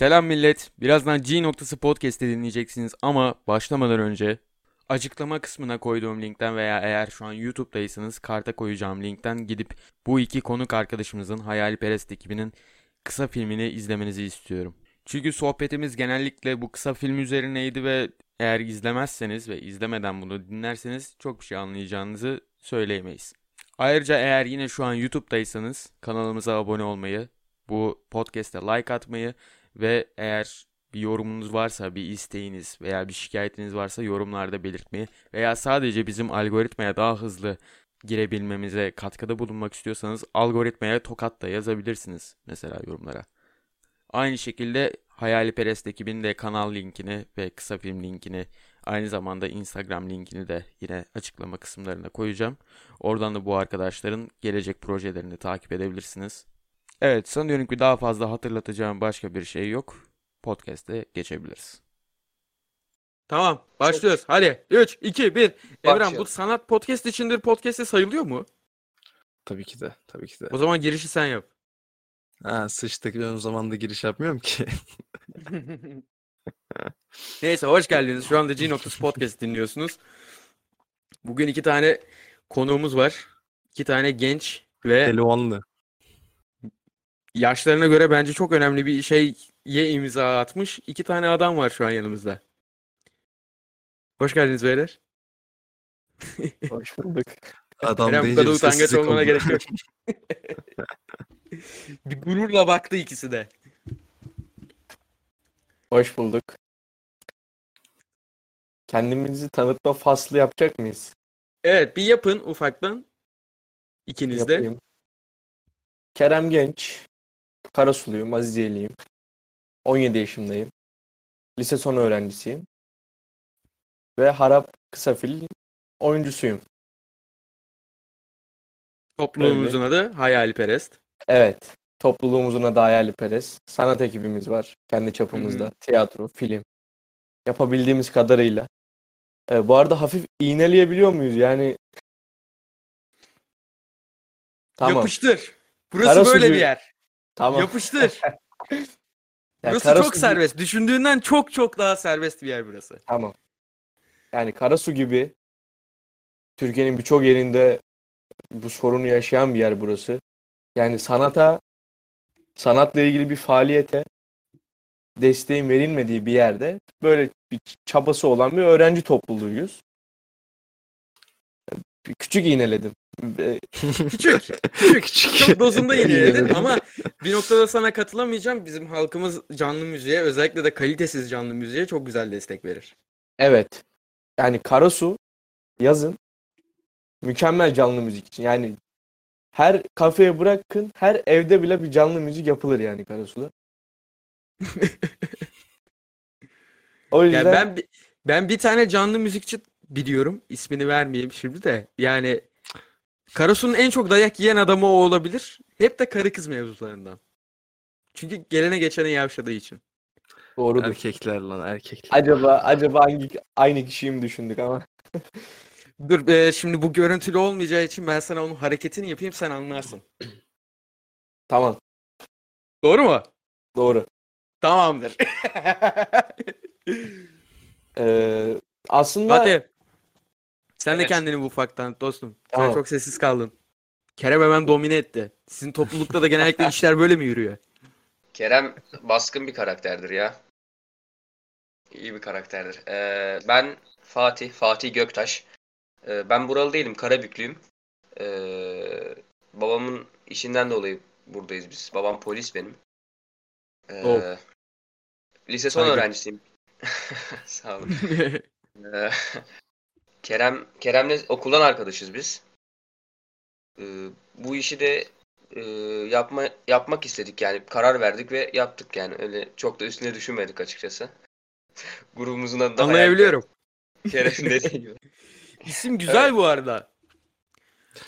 Selam millet. Birazdan G noktası podcast'i dinleyeceksiniz ama başlamadan önce açıklama kısmına koyduğum linkten veya eğer şu an YouTube'daysanız karta koyacağım linkten gidip bu iki konuk arkadaşımızın Hayalperest ekibinin kısa filmini izlemenizi istiyorum. Çünkü sohbetimiz genellikle bu kısa film üzerineydi ve eğer izlemezseniz ve izlemeden bunu dinlerseniz çok bir şey anlayacağınızı söyleyemeyiz. Ayrıca eğer yine şu an YouTube'daysanız kanalımıza abone olmayı, bu podcast'e like atmayı ve eğer bir yorumunuz varsa, bir isteğiniz veya bir şikayetiniz varsa yorumlarda belirtmeyi veya sadece bizim algoritmaya daha hızlı girebilmemize katkıda bulunmak istiyorsanız algoritmaya tokat da yazabilirsiniz mesela yorumlara. Aynı şekilde Hayaliperest ekibinin de kanal linkini ve kısa film linkini aynı zamanda Instagram linkini de yine açıklama kısımlarına koyacağım. Oradan da bu arkadaşların gelecek projelerini takip edebilirsiniz. Evet sanıyorum ki daha fazla hatırlatacağım başka bir şey yok. Podcast'e geçebiliriz. Tamam başlıyoruz. Hadi 3, 2, 1. Evren bu sanat podcast içindir podcast'e sayılıyor mu? Tabii ki de. Tabii ki de. O zaman girişi sen yap. Ha sıçtık ben o zaman da giriş yapmıyorum ki. Neyse hoş geldiniz. Şu anda G Noktası Podcast dinliyorsunuz. Bugün iki tane konuğumuz var. İki tane genç ve Telefonlu. Yaşlarına göre bence çok önemli bir şeye imza atmış. iki tane adam var şu an yanımızda. Hoş geldiniz beyler. Hoş bulduk. Adam Kerem bu kadar bir utangaç olmana oldu. gerek yok. bir gururla baktı ikisi de. Hoş bulduk. Kendimizi tanıtma faslı yapacak mıyız? Evet bir yapın ufaktan. İkiniz de. Kerem Genç. Karasuluyum, Aziziyeliyim. 17 yaşındayım. Lise son öğrencisiyim. Ve Harap Kısa Film oyuncusuyum. Topluluğumuzun adı Hayalperest. Evet. Topluluğumuzun adı Hayali Perez. Sanat ekibimiz var. Kendi çapımızda. Tiyatro, film. Yapabildiğimiz kadarıyla. Ee, bu arada hafif iğneleyebiliyor muyuz? Yani Tamam. Yapıştır. Burası Karasu böyle bir yer. Tamam. Yapıştır. Ya burası Karasu çok gibi- serbest. Düşündüğünden çok çok daha serbest bir yer burası. Tamam. Yani Karasu gibi Türkiye'nin birçok yerinde bu sorunu yaşayan bir yer burası. Yani sanata, sanatla ilgili bir faaliyete desteğin verilmediği bir yerde böyle bir çabası olan bir öğrenci topluluğuyuz. Bir Küçük iğneledim. Küçük. Küçük. Küçük. Çok dozunda İğneledim. ama bir noktada sana katılamayacağım. Bizim halkımız canlı müziğe özellikle de kalitesiz canlı müziğe çok güzel destek verir. Evet. Yani Karasu yazın mükemmel canlı müzik için. Yani her kafeye bırakın her evde bile bir canlı müzik yapılır yani Karasu'da. O yüzden Yani ben ben bir tane canlı müzikçi biliyorum. İsmini vermeyeyim şimdi de. Yani Karasu'nun en çok dayak yiyen adamı o olabilir. Hep de karı kız mevzularından. Çünkü gelene geçene yavşadığı için. doğrudur. Erkekler lan erkekler. Acaba acaba hangi aynı kişiyi mi düşündük ama Dur e, şimdi bu görüntülü olmayacağı için ben sana onun hareketini yapayım sen anlarsın. tamam Doğru mu? doğru. Tamamdır. Ee, aslında Fatih. Sen de Evet. kendini bu ufaktan dostum. Sen Tamam. çok sessiz kaldın. Kerem hemen domine etti. Sizin toplulukta da genellikle işler böyle mi yürüyor? Kerem baskın bir karakterdir ya. İyi bir karakterdir. Ee, ben Fatih, Fatih Göktaş. Ee, ben buralı değilim, Karabüklüyüm. Ee, babamın işinden dolayı buradayız biz. Babam polis benim. Ee, Oh. Lise son Saygı. öğrencisiyim. Sağ olun. Ee, Kerem Kerem'le okuldan arkadaşız biz. Ee, bu işi de e, yapma yapmak istedik yani karar verdik ve yaptık yani öyle çok da üstüne düşünmedik açıkçası. Grubumuzun adı da Anlayabiliyorum. Kerem dediği gibi. İsim güzel bu arada.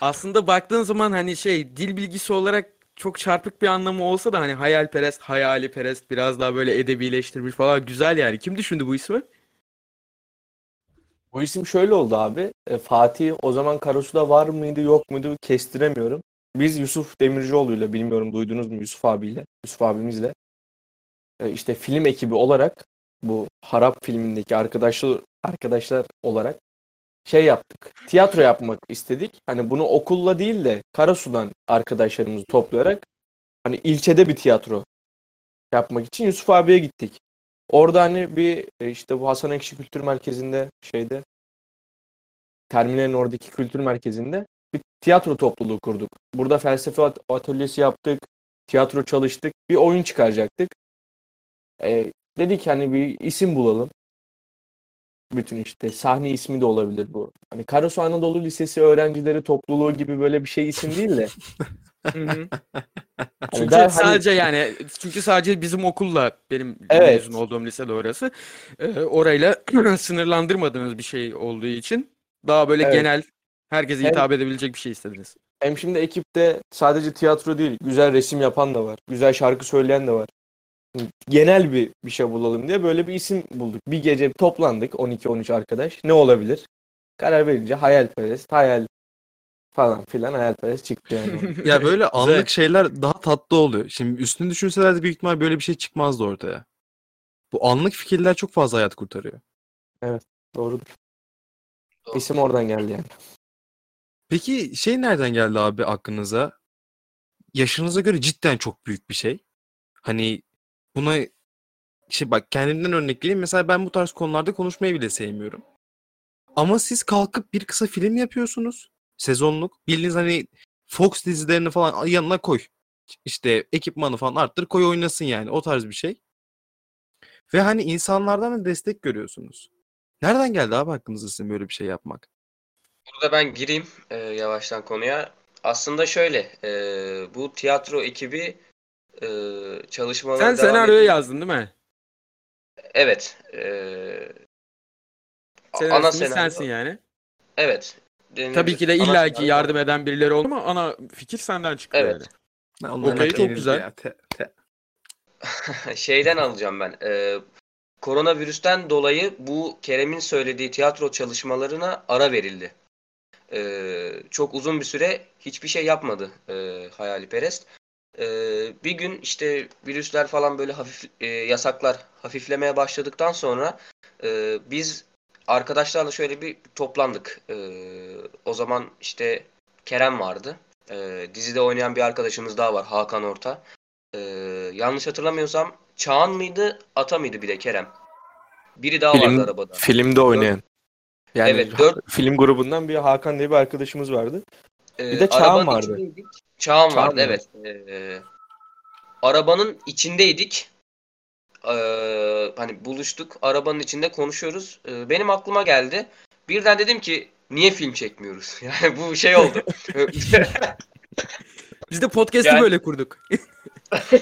Aslında baktığın zaman hani şey dil bilgisi olarak çok çarpık bir anlamı olsa da hani hayalperest, hayaliperest biraz daha böyle edebileştirmiş falan güzel yani. Kim düşündü bu ismi? Bu isim şöyle oldu abi. E, Fatih o zaman Karasu'da var mıydı yok muydu kestiremiyorum. Biz Yusuf Demircioğlu'yla bilmiyorum duydunuz mu Yusuf abiyle, Yusuf abimizle e, işte film ekibi olarak bu Harap filmindeki arkadaşlar arkadaşlar olarak şey yaptık. Tiyatro yapmak istedik. Hani bunu okulla değil de Karasu'dan arkadaşlarımızı toplayarak hani ilçede bir tiyatro yapmak için Yusuf abiye gittik. Orada hani bir e, işte bu Hasan Ekşi Kültür Merkezi'nde şeyde Terminal'in oradaki kültür merkezinde bir tiyatro topluluğu kurduk. Burada felsefe at- atölyesi yaptık, tiyatro çalıştık, bir oyun çıkaracaktık. E, dedik hani bir isim bulalım. Bütün işte sahne ismi de olabilir bu. Hani Karasu Anadolu Lisesi öğrencileri topluluğu gibi böyle bir şey isim değil de. Hani Çünkü der- hani- sadece yani çünkü sadece bizim okulla benim Evet. mezun olduğum lise de orası. Ee, orayla sınırlandırmadığınız bir şey olduğu için daha böyle Evet. genel herkese Hem- hitap edebilecek bir şey istediniz. Hem şimdi ekipte sadece tiyatro değil, güzel resim yapan da var. Güzel şarkı söyleyen de var. Genel bir bir şey bulalım diye böyle bir isim bulduk. Bir gece toplandık 12-13 arkadaş. Ne olabilir? Karar verince hayalperest, hayal falan filan hayalperest çıktı yani. Ya böyle anlık şeyler daha tatlı oluyor. Şimdi üstünü düşünselerdi büyük ihtimal böyle bir şey çıkmazdı ortaya. Bu anlık fikirler çok fazla hayat kurtarıyor. Doğrudur. Doğru. İsim oradan geldi yani. Peki şey nereden geldi abi aklınıza? Yaşınıza göre cidden çok büyük bir şey. Hani buna şey bak kendimden örnek vereyim. Mesela ben bu tarz konularda konuşmayı bile sevmiyorum. Ama siz kalkıp bir kısa film yapıyorsunuz. Sezonluk. Bildiğiniz hani Fox dizilerini falan yanına koy. İşte ekipmanı falan arttır koy oynasın yani. O tarz bir şey. Ve hani insanlardan da destek görüyorsunuz. Nereden geldi abi aklınıza sizin böyle bir şey yapmak? Burada ben gireyim e, yavaştan konuya. Aslında şöyle, e, bu tiyatro ekibi e, çalışmalara Sen devam senaryoyu ediyor. yazdın değil mi? Evet. E, Senaryo ana senaryo. sensin yani. Evet. denilebilir. Tabii ki de illaki senaryo. yardım eden birileri oldu ama ana fikir senden çıktı Evet. yani. Okey, çok güzel. ya, te- te- Şeyden alacağım ben. E, koronavirüsten dolayı bu Kerem'in söylediği tiyatro çalışmalarına ara verildi. E, çok uzun bir süre hiçbir şey yapmadı e, Hayaliperest. E, bir gün işte virüsler falan böyle hafif e, yasaklar hafiflemeye başladıktan sonra e, biz arkadaşlarla şöyle bir toplandık. E, o zaman işte Kerem vardı. E, dizide oynayan bir arkadaşımız daha var Hakan Orta. Ee, yanlış hatırlamıyorsam Çağan mıydı, Ata mıydı bir de Kerem? Biri daha Film- vardı arabada. Filmde oynayan. Yani Evet, dört- film grubundan bir Hakan diye bir arkadaşımız vardı. Ee, bir de Çağan arabanın vardı. içindeydik. Çağan, Çağan vardı, vardı. evet. Ee, arabanın içindeydik. Ee, hani buluştuk, arabanın içinde konuşuyoruz. Ee, benim aklıma geldi. Birden dedim ki niye film çekmiyoruz? Yani bu şey oldu. Biz de podcast'ı Yani- böyle kurduk.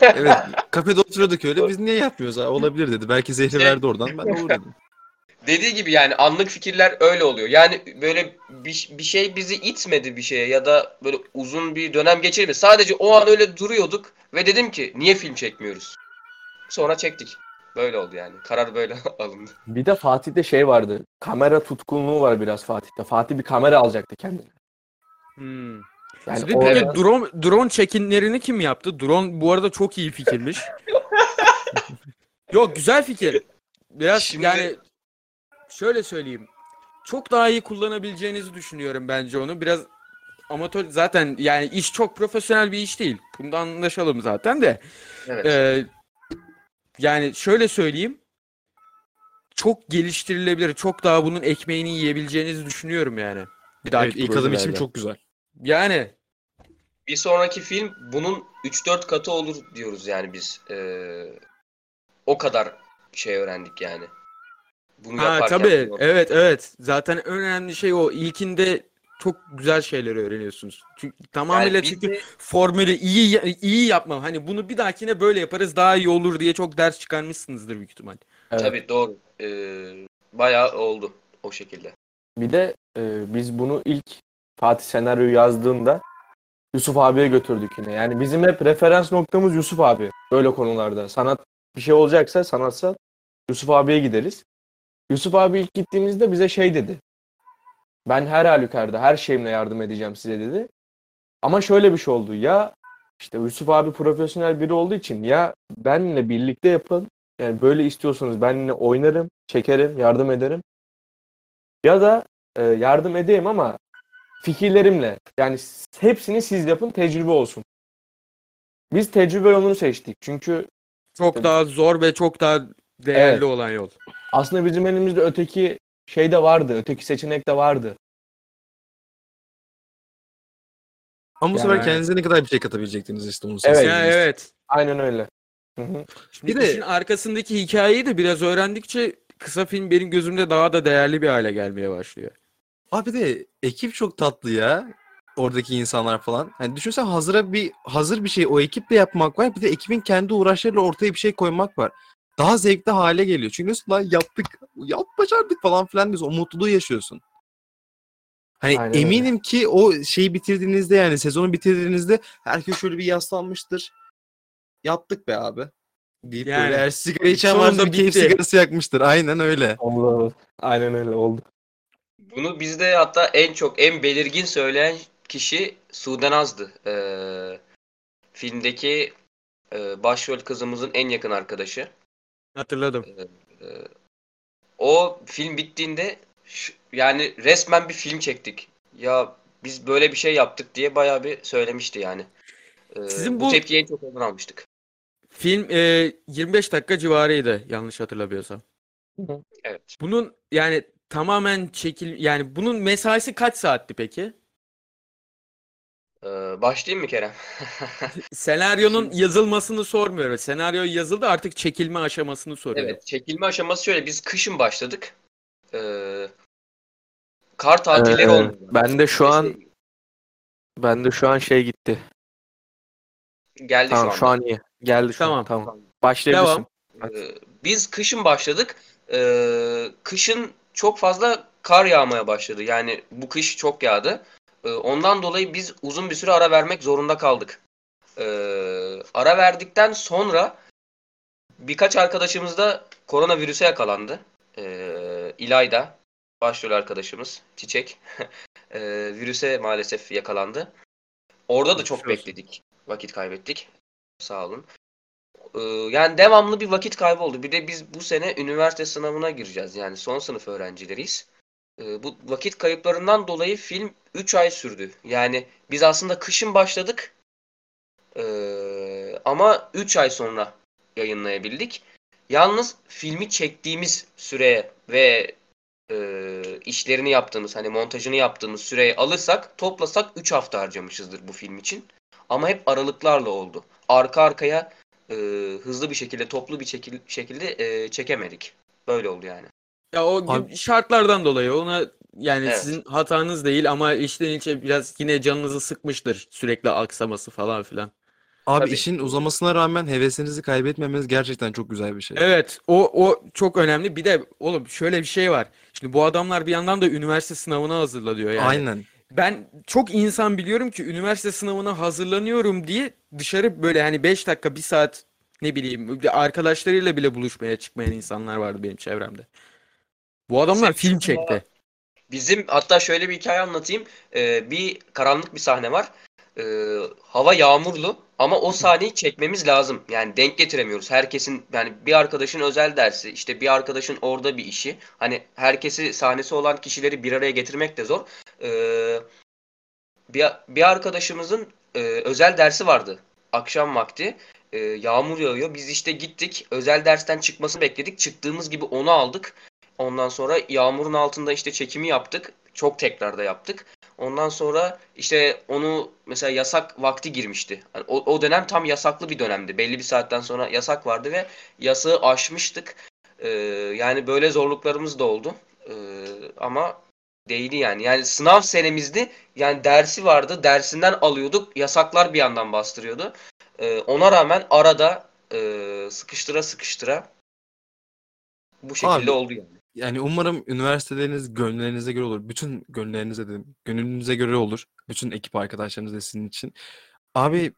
Evet. Kafede oturuyorduk öyle. Biz niye yapmıyoruz abi? Olabilir dedi. Belki zehri verdi oradan. Ben de olur dedim. Dediği gibi yani anlık fikirler öyle oluyor. Yani böyle bir, bir şey bizi itmedi bir şeye ya da böyle uzun bir dönem geçirmedi. Sadece o an öyle duruyorduk ve dedim ki niye film çekmiyoruz? Sonra çektik. Böyle oldu yani. Karar böyle alındı. Bir de Fatih'te şey vardı. Kamera tutkunluğu var biraz Fatih'te. Fatih bir kamera alacaktı kendine. Hmm. Yani Sizde orada- peki drone, drone çekimlerini kim yaptı? Drone bu arada çok iyi fikirmiş. Yok güzel fikir. Biraz Şimdi- yani şöyle söyleyeyim. Çok daha iyi kullanabileceğinizi düşünüyorum bence onu. Biraz amatör zaten yani iş çok profesyonel bir iş değil. Bunda anlaşalım zaten de. Evet. Ee, yani şöyle söyleyeyim. Çok geliştirilebilir. Çok daha bunun ekmeğini yiyebileceğinizi düşünüyorum yani. Bir dahaki Evet, ilk adım için çok güzel. Yani Bir sonraki film bunun 3-4 katı olur diyoruz yani biz. Ee, o kadar şey öğrendik yani. Bunu Ha yaparken. tabii. Evet evet. Zaten en önemli şey o. İlkinde çok güzel şeyleri öğreniyorsunuz. Çünkü tamamıyla Yani çünkü de- formülü iyi iyi yapma. Hani bunu bir dahakine böyle yaparız daha iyi olur diye çok ders çıkarmışsınızdır büyük ihtimal. Evet. Tabii doğru. Ee, bayağı oldu o şekilde. Bir de e, biz bunu ilk Fatih senaryoyu yazdığında Yusuf abiye götürdük yine. Yani bizim hep referans noktamız Yusuf abi. Böyle konularda. Sanat bir şey olacaksa sanatsal Yusuf abiye gideriz. Yusuf abi ilk gittiğimizde bize şey dedi. Ben her halükarda her şeyimle yardım edeceğim size dedi. Ama şöyle bir şey oldu. Ya işte Yusuf abi profesyonel biri olduğu için ya benimle birlikte yapın. Yani böyle istiyorsanız benimle oynarım, çekerim, yardım ederim. Ya da e, yardım edeyim ama fikirlerimle. Yani hepsini siz yapın, tecrübe olsun. Biz tecrübe yolunu seçtik. Çünkü Çok daha zor ve çok daha değerli Evet. olan yol. aslında bizim elimizde öteki şey de vardı, öteki seçenek de vardı. Ama bu Yani sefer kendinize ne kadar bir şey katabilecektiniz işte onu Evet. seçtiniz. Ya evet. Aynen öyle. Hı hı. Şimdi Bir de- işin arkasındaki hikayeyi de biraz öğrendikçe kısa film benim gözümde daha da değerli bir hale gelmeye başlıyor. Abi de ekip çok tatlı ya. Oradaki insanlar falan. Hani düşünsen hazıra bir hazır bir şey o ekiple yapmak var. Bir de ekibin kendi uğraşlarıyla ortaya bir şey koymak var. Daha zevkli hale geliyor. Çünkü diyorsun lan yaptık, yap başardık falan filan diyorsun. O mutluluğu yaşıyorsun. Hani Aynen öyle. eminim ki o şeyi bitirdiğinizde yani sezonu bitirdiğinizde herkes şöyle bir yaslanmıştır. Yaptık be abi. Deyip Yani, böyle eğer sigara içen varsa bir keyif sigarası yakmıştır. Aynen öyle. Oldu. Aynen öyle oldu. Bunu bizde hatta en çok en belirgin söyleyen kişi Sudan Az'dı. Ee, filmdeki e, başrol kızımızın en yakın arkadaşı. Hatırladım. Ee, o film bittiğinde şu- yani resmen bir film çektik. Ya biz böyle bir şey yaptık diye bayağı bir söylemişti yani. Ee, Sizin bu... bu- tepkiyi en çok ondan almıştık. Film e, 25 dakika civarıydı yanlış hatırlamıyorsam. Evet. Bunun yani tamamen çekil yani bunun mesaisi kaç saatti peki? Ee, başlayayım mı Kerem? Senaryonun yazılmasını sormuyorum. Senaryo yazıldı artık çekilme aşamasını soruyorum. Evet, çekilme aşaması şöyle. Biz kışın başladık. Ee, kar tatilleri Ee, olmadı. ben de şu an ben de şu an şey gitti. geldi Tamam şu şu anda. an iyi. Geldi şu Tamam. an. Tamam. Başlayabilirsin. Ee, biz kışın başladık. Ee, kışın çok fazla kar yağmaya başladı. Yani bu kış çok yağdı. Ee, ondan dolayı biz uzun bir süre ara vermek zorunda kaldık. Ee, ara verdikten sonra birkaç arkadaşımız da koronavirüse yakalandı. Ee, İlayda, başrol arkadaşımız, Çiçek, virüse maalesef yakalandı. Orada da çok bekledik. Vakit kaybettik. Sağ olun. Ee, yani devamlı bir vakit kaybı oldu. Bir de biz bu sene üniversite sınavına gireceğiz. Yani son sınıf öğrencileriyiz. Ee, bu vakit kayıplarından dolayı film 3 ay sürdü. Yani biz aslında kışın başladık. Ee, ama 3 ay sonra yayınlayabildik. Yalnız filmi çektiğimiz süreye ve e, işlerini yaptığımız hani montajını yaptığımız süreyi alırsak toplasak 3 hafta harcamışızdır bu film için. Ama hep aralıklarla oldu. Arka arkaya e, hızlı bir şekilde toplu bir şekil, şekilde e, çekemedik. Böyle oldu yani. Ya o Abi- şartlardan dolayı ona yani Evet. sizin hatanız değil ama içten içe biraz yine canınızı sıkmıştır sürekli aksaması falan filan. Abi Tabii. işin uzamasına rağmen hevesinizi kaybetmemeniz gerçekten çok güzel bir şey. Evet o o çok önemli. Bir de oğlum şöyle bir şey var. Şimdi bu adamlar bir yandan da üniversite sınavına hazırlanıyor yani. Aynen. Ben çok insan biliyorum ki üniversite sınavına hazırlanıyorum diye dışarı böyle hani 5 dakika 1 saat ne bileyim bir arkadaşlarıyla bile buluşmaya çıkmayan insanlar vardı benim çevremde. Bu adamlar film çekti. Bizim hatta şöyle bir hikaye anlatayım. Ee, bir karanlık bir sahne var. Ee, hava yağmurlu ama o sahneyi çekmemiz lazım. Yani denk getiremiyoruz. Herkesin yani bir arkadaşın özel dersi, işte bir arkadaşın orada bir işi. Hani herkesi sahnesi olan kişileri bir araya getirmek de zor. Ee, bir, bir arkadaşımızın e, özel dersi vardı. Akşam vakti. Ee, yağmur yağıyor. Biz işte gittik. Özel dersten çıkmasını bekledik. Çıktığımız gibi onu aldık. Ondan sonra yağmurun altında işte çekimi yaptık. Çok tekrarda yaptık. Ondan sonra işte onu mesela yasak vakti girmişti. Hani o, o dönem tam yasaklı bir dönemdi. Belli bir saatten sonra yasak vardı ve yasağı aşmıştık. Ee, yani böyle zorluklarımız da oldu. Ee, ama değdi yani. Yani sınav senemizdi. Yani dersi vardı. Dersinden alıyorduk. Yasaklar bir yandan bastırıyordu. Ee, ona rağmen arada e, sıkıştıra sıkıştıra bu şekilde Abi, oldu yani. Yani umarım üniversiteleriniz gönüllerinize göre olur. Bütün gönüllerinize dedim. Gönlünüze göre olur. Bütün ekip arkadaşlarınız da sizin için. Abi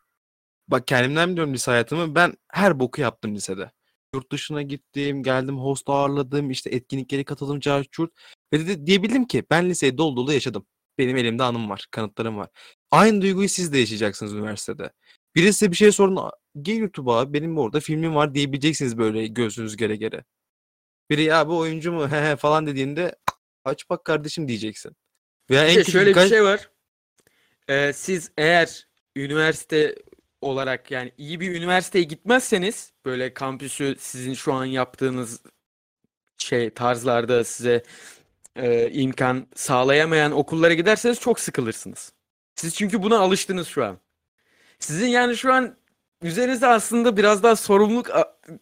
bak kendimden biliyorum lise hayatımı. Ben her boku yaptım lisede. Yurt dışına gittim, geldim host ağırladım, işte etkinliklere katıldım, carçurt. Ve de diyebildim ki ben liseyi dolu dolu yaşadım. Benim elimde anım var, kanıtlarım var. Aynı duyguyu siz de yaşayacaksınız üniversitede. Birisi bir şey sorun. "Aa, Gel YouTube'a benim orada filmim var diyebileceksiniz böyle göğsünüz gere gere. Biri ya bu oyuncu mu he he falan dediğinde aç bak kardeşim diyeceksin. Veya Bir en şöyle bir birkaç- şey var. Ee, siz eğer üniversite olarak yani iyi bir üniversiteye gitmezseniz böyle kampüsü sizin şu an yaptığınız şey tarzlarda size e, imkan sağlayamayan okullara giderseniz çok sıkılırsınız. Siz çünkü buna alıştınız şu an. Sizin yani şu an üzerinizde aslında biraz daha sorumluluk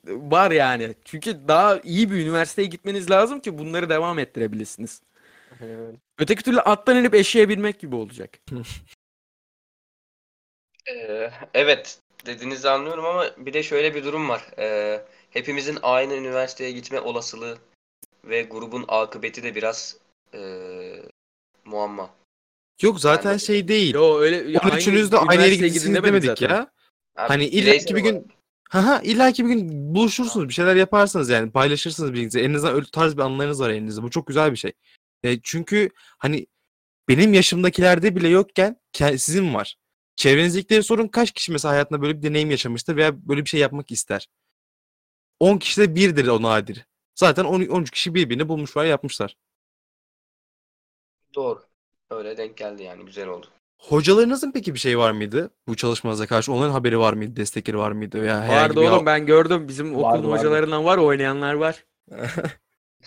var yani. Çünkü daha iyi bir üniversiteye gitmeniz lazım ki bunları devam ettirebilirsiniz. Öteki türlü attan inip eşeğe binmek gibi olacak. Ee, evet dediğinizi anlıyorum ama bir de şöyle bir durum var. Ee, hepimizin aynı üniversiteye gitme olasılığı ve grubun akıbeti de biraz ee, muamma. Yok zaten Yani- şey değil. Yo öyle ya üçünüz de aynı yere üniversiteye gidin demedik zaten. ya. Abi, Hani illa ki bir olarak. Gün Haha illa ki bir gün buluşursunuz, bir şeyler yaparsınız yani paylaşırsınız birbirinize. En azından öyle tarz bir anılarınız var elinizde. Bu çok güzel bir şey. E, çünkü hani benim yaşımdakilerde bile yokken ke- sizin var. Çevrenizdekileri sorun kaç kişi mesela hayatında böyle bir deneyim yaşamıştır veya böyle bir şey yapmak ister. 10 kişi de birdir o nadir. Zaten 10 13 kişi birbirini bulmuşlar yapmışlar. Doğru. Öyle denk geldi yani güzel oldu. Hocalarınızın peki bir şey var mıydı bu çalışmanıza karşı? Onların haberi var mıydı? Destekleri var mıydı? Veya herhangi Vardı oğlum ben gördüm bizim Vardı, okulun vardı. hocalarından var oynayanlar var.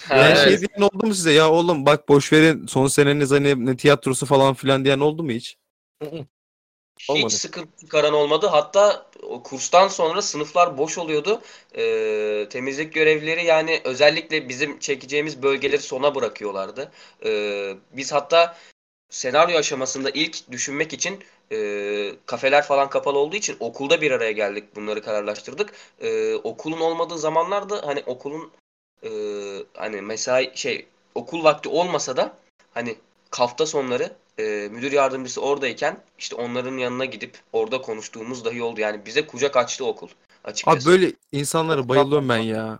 Yani Evet. şey diyen oldu mu size? Ya oğlum bak boş verin son seneniz hani ne tiyatrosu falan filan diyen oldu mu hiç? Hiç Olmadı. sıkıntı çıkaran olmadı. Hatta o kurstan sonra sınıflar boş oluyordu. Ee, temizlik görevlileri yani özellikle bizim çekeceğimiz bölgeleri sona bırakıyorlardı. Ee, biz hatta senaryo aşamasında ilk düşünmek için e, kafeler falan kapalı olduğu için okulda bir araya geldik. Bunları kararlaştırdık. Ee, okulun olmadığı zamanlarda hani okulun e, hani mesai şey okul vakti olmasa da hani hafta sonları e, müdür yardımcısı oradayken işte onların yanına gidip orada konuştuğumuz dahi oldu. Yani bize kucak açtı okul açıkçası. Abi böyle insanlara bayılıyorum ben ya.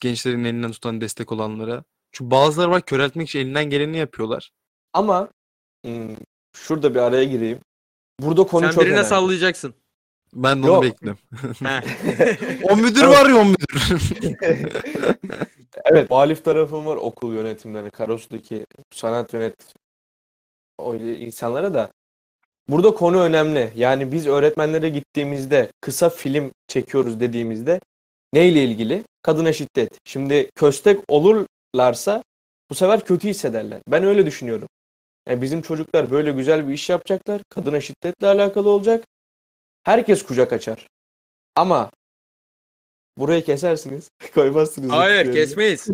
Gençlerin elinden tutan destek olanlara. Çünkü bazıları var köreltmek için elinden geleni yapıyorlar. Ama hmm, şurada bir araya gireyim. Burada konu Sen çok birine önemli. sallayacaksın. Ben de onu Yok. bekliyorum. O müdür var ya o müdür. Evet, muhalif tarafım var okul yönetimleri, Karos'taki sanat yönet o insanlara da. Burada konu önemli. Yani biz öğretmenlere gittiğimizde kısa film çekiyoruz dediğimizde neyle ilgili? Kadına şiddet. Şimdi köstek olurlarsa bu sefer kötü hissederler. Ben öyle düşünüyorum. Yani bizim çocuklar böyle güzel bir iş yapacaklar. Kadına şiddetle alakalı olacak. Herkes kucak açar. Ama burayı kesersiniz. Koymazsınız. Hayır kesmeyiz.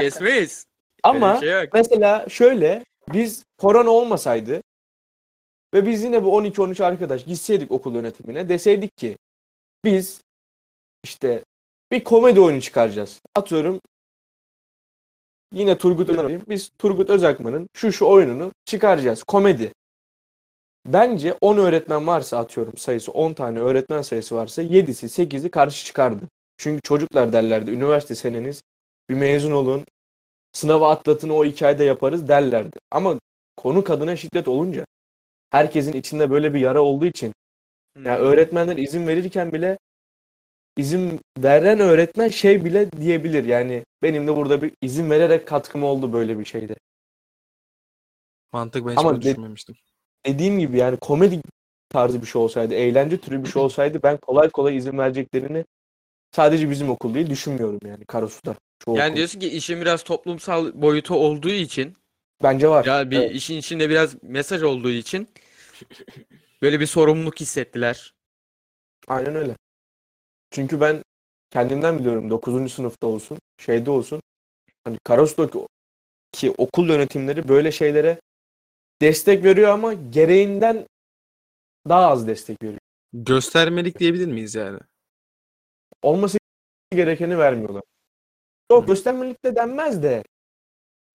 kesmeyiz. Ama şey yok. Mesela şöyle biz korona olmasaydı ve biz yine bu 12-13 arkadaş gitseydik okul yönetimine deseydik ki biz işte bir komedi oyunu çıkaracağız. Atıyorum yine Turgut Özakman'ın biz Turgut Özakman'ın şu şu oyununu çıkaracağız. Komedi. Bence 10 öğretmen varsa atıyorum sayısı 10 tane öğretmen sayısı varsa 7'si 8'i karşı çıkardı. Çünkü çocuklar derlerdi üniversite seneniz bir mezun olun sınavı atlatın o hikayede yaparız derlerdi. Ama konu kadına şiddet olunca herkesin içinde böyle bir yara olduğu için yani öğretmenler izin verirken bile izin veren öğretmen şey bile diyebilir. Yani benim de burada bir izin vererek katkım oldu böyle bir şeyde. Mantık ben hiç Ama de- düşünmemiştim. Dediğim gibi yani komedi tarzı bir şey olsaydı, eğlence türü bir şey olsaydı ben kolay kolay izin vereceklerini sadece bizim okul değil düşünmüyorum yani Karasu'da. Çoğu Yani okul. diyorsun ki işin biraz toplumsal boyutu olduğu için Bence var. ya bir Evet. işin içinde biraz mesaj olduğu için böyle bir sorumluluk hissettiler. Aynen öyle. Çünkü ben kendimden biliyorum 9. sınıfta olsun, şeyde olsun. Hani Karos'taki ki okul yönetimleri böyle şeylere destek veriyor ama gereğinden daha az destek veriyor. Göstermelik diyebilir miyiz yani? Olması gerekeni vermiyorlar. Yok göstermelik de denmez de.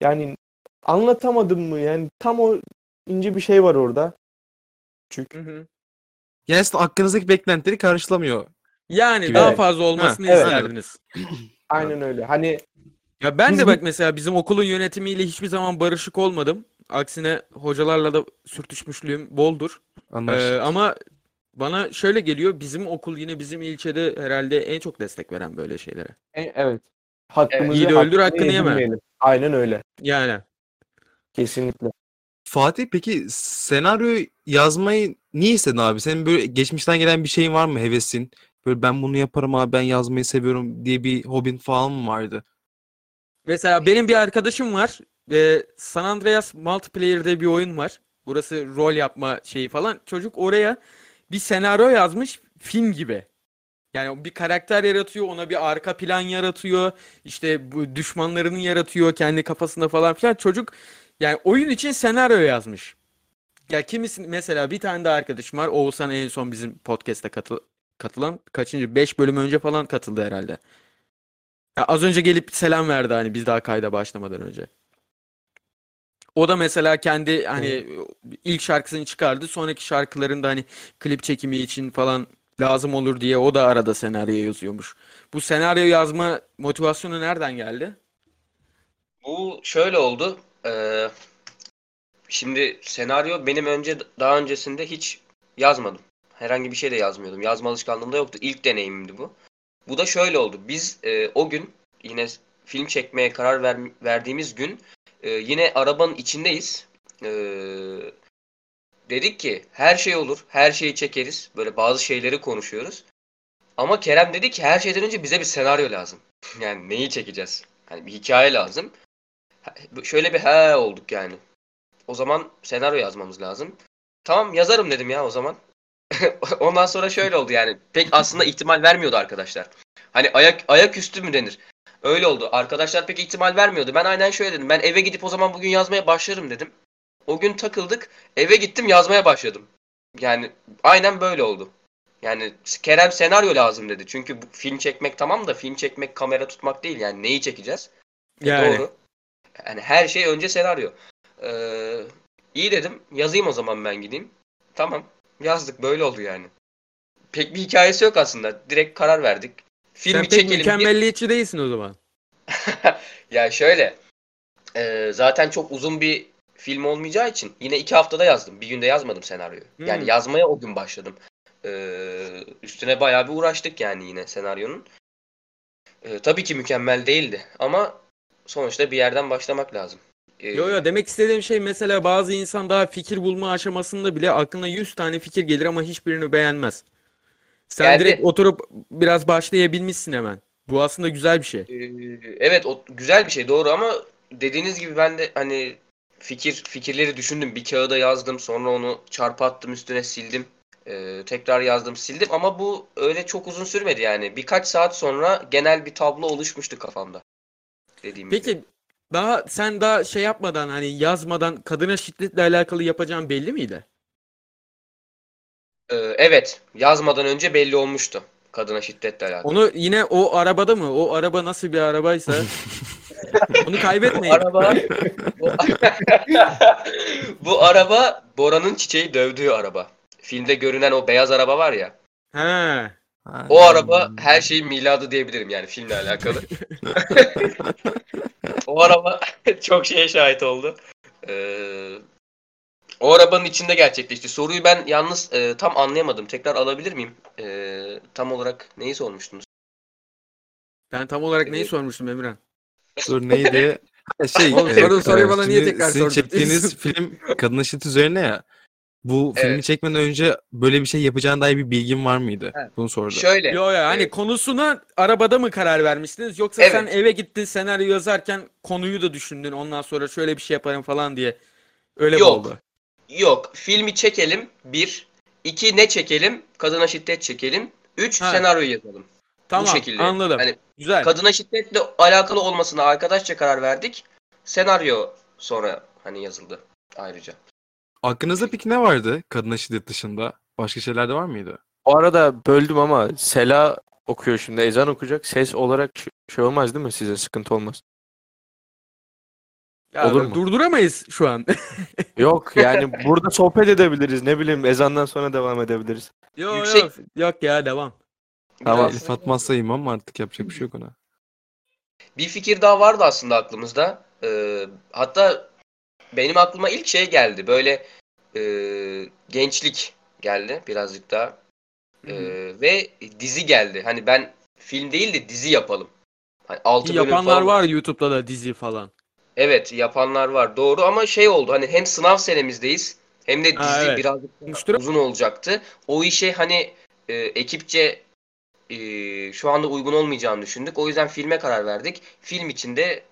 Yani anlatamadım mı? Yani tam o ince bir şey var orada. Çünkü Hı hı. Yani aslında hakkınızdaki beklentileri karşılamıyor. Yani Gibi. daha Evet. fazla olmasını Ha, evet. isterdiniz. aynen öyle. Hani Ya ben de bak mesela bizim okulun yönetimiyle hiçbir zaman barışık olmadım. Aksine hocalarla da sürtüşmüşlüğüm boldur. Ee, Anlaştık. ama bana şöyle geliyor. Bizim okul yine bizim ilçede herhalde en çok destek veren böyle şeylere. E, evet. Hakkımızı Yiğidi öldür, hakkını hakkını yeme. yedirmeyelim. Aynen öyle. Yani Kesinlikle. Fatih peki senaryo yazmayı niye istedin abi? Senin böyle geçmişten gelen bir şeyin var mı hevesin? Böyle ben bunu yaparım abi ben yazmayı seviyorum diye bir hobin falan mı vardı? Mesela benim bir arkadaşım var. Ee, San Andreas Multiplayer diye bir oyun var. Burası rol yapma şeyi falan. Çocuk oraya bir senaryo yazmış film gibi. Yani bir karakter yaratıyor, ona bir arka plan yaratıyor. İşte bu düşmanlarını yaratıyor kendi kafasında falan filan. Çocuk yani oyun için senaryo yazmış. Ya kimisi mesela bir tane de arkadaşım var. Oğuzhan en son bizim podcast'te katıl katılan kaçıncı 5 bölüm önce falan katıldı herhalde. Ya az önce gelip selam verdi hani biz daha kayda başlamadan önce. O da mesela kendi hani ilk şarkısını çıkardı. Sonraki şarkılarında hani klip çekimi için falan lazım olur diye o da arada senaryo yazıyormuş. Bu senaryo yazma motivasyonu nereden geldi? Bu şöyle oldu. Ee, şimdi senaryo benim önce daha öncesinde hiç yazmadım. Herhangi bir şey de yazmıyordum. Yazma alışkanlığım da yoktu. İlk deneyimimdi bu. Bu da şöyle oldu. Biz e, o gün yine film çekmeye karar ver, verdiğimiz gün e, yine arabanın içindeyiz. E, dedik ki her şey olur. Her şeyi çekeriz. Böyle bazı şeyleri konuşuyoruz. Ama Kerem dedi ki her şeyden önce bize bir senaryo lazım. Yani neyi çekeceğiz? Hani bir hikaye lazım. Şöyle bir he olduk yani. O zaman senaryo yazmamız lazım. Tamam yazarım dedim ya o zaman. Ondan sonra şöyle oldu yani. Pek aslında ihtimal vermiyordu arkadaşlar. Hani ayak ayaküstü mü denir? Öyle oldu. Arkadaşlar pek ihtimal vermiyordu. Ben aynen şöyle dedim. Ben eve gidip o zaman bugün yazmaya başlarım dedim. O gün takıldık. Eve gittim yazmaya başladım. Yani aynen böyle oldu. Yani Kerem senaryo lazım dedi. Çünkü bu film çekmek tamam da film çekmek kamera tutmak değil. Yani neyi çekeceğiz? E, Yani. Doğru. Yani her şey önce senaryo. Ee, iyi dedim. Yazayım o zaman ben gideyim. Tamam. Yazdık. Böyle oldu yani. Pek bir hikayesi yok aslında. Direkt karar verdik. Filmi Sen pek çekelim. mükemmelliyetçi değilsin o zaman. ya şöyle. e, zaten çok uzun bir film olmayacağı için yine iki haftada yazdım. Bir günde yazmadım senaryoyu. Yani Hmm. yazmaya o gün başladım. Ee, üstüne bayağı bir uğraştık yani yine senaryonun. Ee, tabii ki mükemmel değildi ama sonuçta bir yerden başlamak lazım. Ee, Yo yo demek istediğim şey mesela bazı insan daha fikir bulma aşamasında bile aklına 100 tane fikir gelir ama hiçbirini beğenmez. Sen Geldi. direkt oturup biraz başlayabilmişsin hemen. Bu aslında güzel bir şey. Ee, evet o güzel bir şey doğru ama dediğiniz gibi ben de hani fikir fikirleri düşündüm. Bir kağıda yazdım sonra onu çarpı attım üstüne sildim. Ee, tekrar yazdım sildim ama bu öyle çok uzun sürmedi yani. Birkaç saat sonra genel bir tablo oluşmuştu kafamda. Dediğim gibi. Daha sen daha şey yapmadan hani yazmadan kadına şiddetle alakalı yapacağın belli miydi? Ee, evet yazmadan önce belli olmuştu kadına şiddetle alakalı. Onu yine o arabada mı? O araba nasıl bir arabaysa onu kaybetmeyin. araba bu, bu araba Bora'nın çiçeği dövdüğü araba. Filmde görünen o beyaz araba var ya. He. O araba her şeyin miladı diyebilirim yani filmle alakalı. o araba çok şeye şahit oldu. Ee, o arabanın içinde gerçekleşti. Soruyu ben yalnız e, tam anlayamadım. Tekrar alabilir miyim? Ee, tam olarak neyi sormuştunuz? Ben tam olarak neyi sormuştum Emirhan? Dur neydi? Şey, Oğlum, e, soru- soruyu e, bana niye tekrar sizin sordun? çektiğiniz film kadın şiddet üzerine ya. Bu filmi Evet. çekmeden önce böyle bir şey yapacağına dair bir bilgin var mıydı? Evet. Bunu sordu. Şöyle. Yo yo hani Evet. konusuna arabada mı karar vermiştiniz yoksa Evet. sen eve gittin senaryo yazarken konuyu da düşündün ondan sonra şöyle bir şey yaparım falan diye öyle mi Yok. oldu? Yok. Filmi çekelim. Bir. İki ne çekelim? Kadına şiddet çekelim. Üç Ha. senaryo yazalım. Tamam şekilde. anladım. Hani Güzel. kadına şiddetle alakalı olmasına arkadaşça karar verdik. Senaryo sonra hani yazıldı ayrıca. Aklınızda peki ne vardı kadına şiddet dışında? Başka şeyler de var mıydı? Bu arada böldüm ama Sela okuyor şimdi. Ezan okuyacak. Ses olarak şey olmaz değil mi size? Sıkıntı olmaz. Ya, olur mu? Durduramayız şu an. Yok yani burada sohbet edebiliriz. Ne bileyim ezandan sonra devam edebiliriz. Yok Yüksek- yok. Yok ya devam. Tamam. Biraz- Elif atmazsa imam artık yapacak bir şey yok ona. Bir fikir daha vardı aslında aklımızda. Ee, hatta benim aklıma ilk şey geldi. Böyle e, gençlik geldi birazcık daha. Ee, ve dizi geldi. Hani ben film değil de dizi yapalım. Hani 6 Ki bölüm yapanlar var YouTube'da da dizi falan. Evet yapanlar var doğru ama şey oldu hani hem sınav senemizdeyiz hem de dizi Ha, evet. birazcık uzun olacaktı. O işe hani e, ekipçe e, şu anda uygun olmayacağını düşündük. O yüzden filme karar verdik. Film için de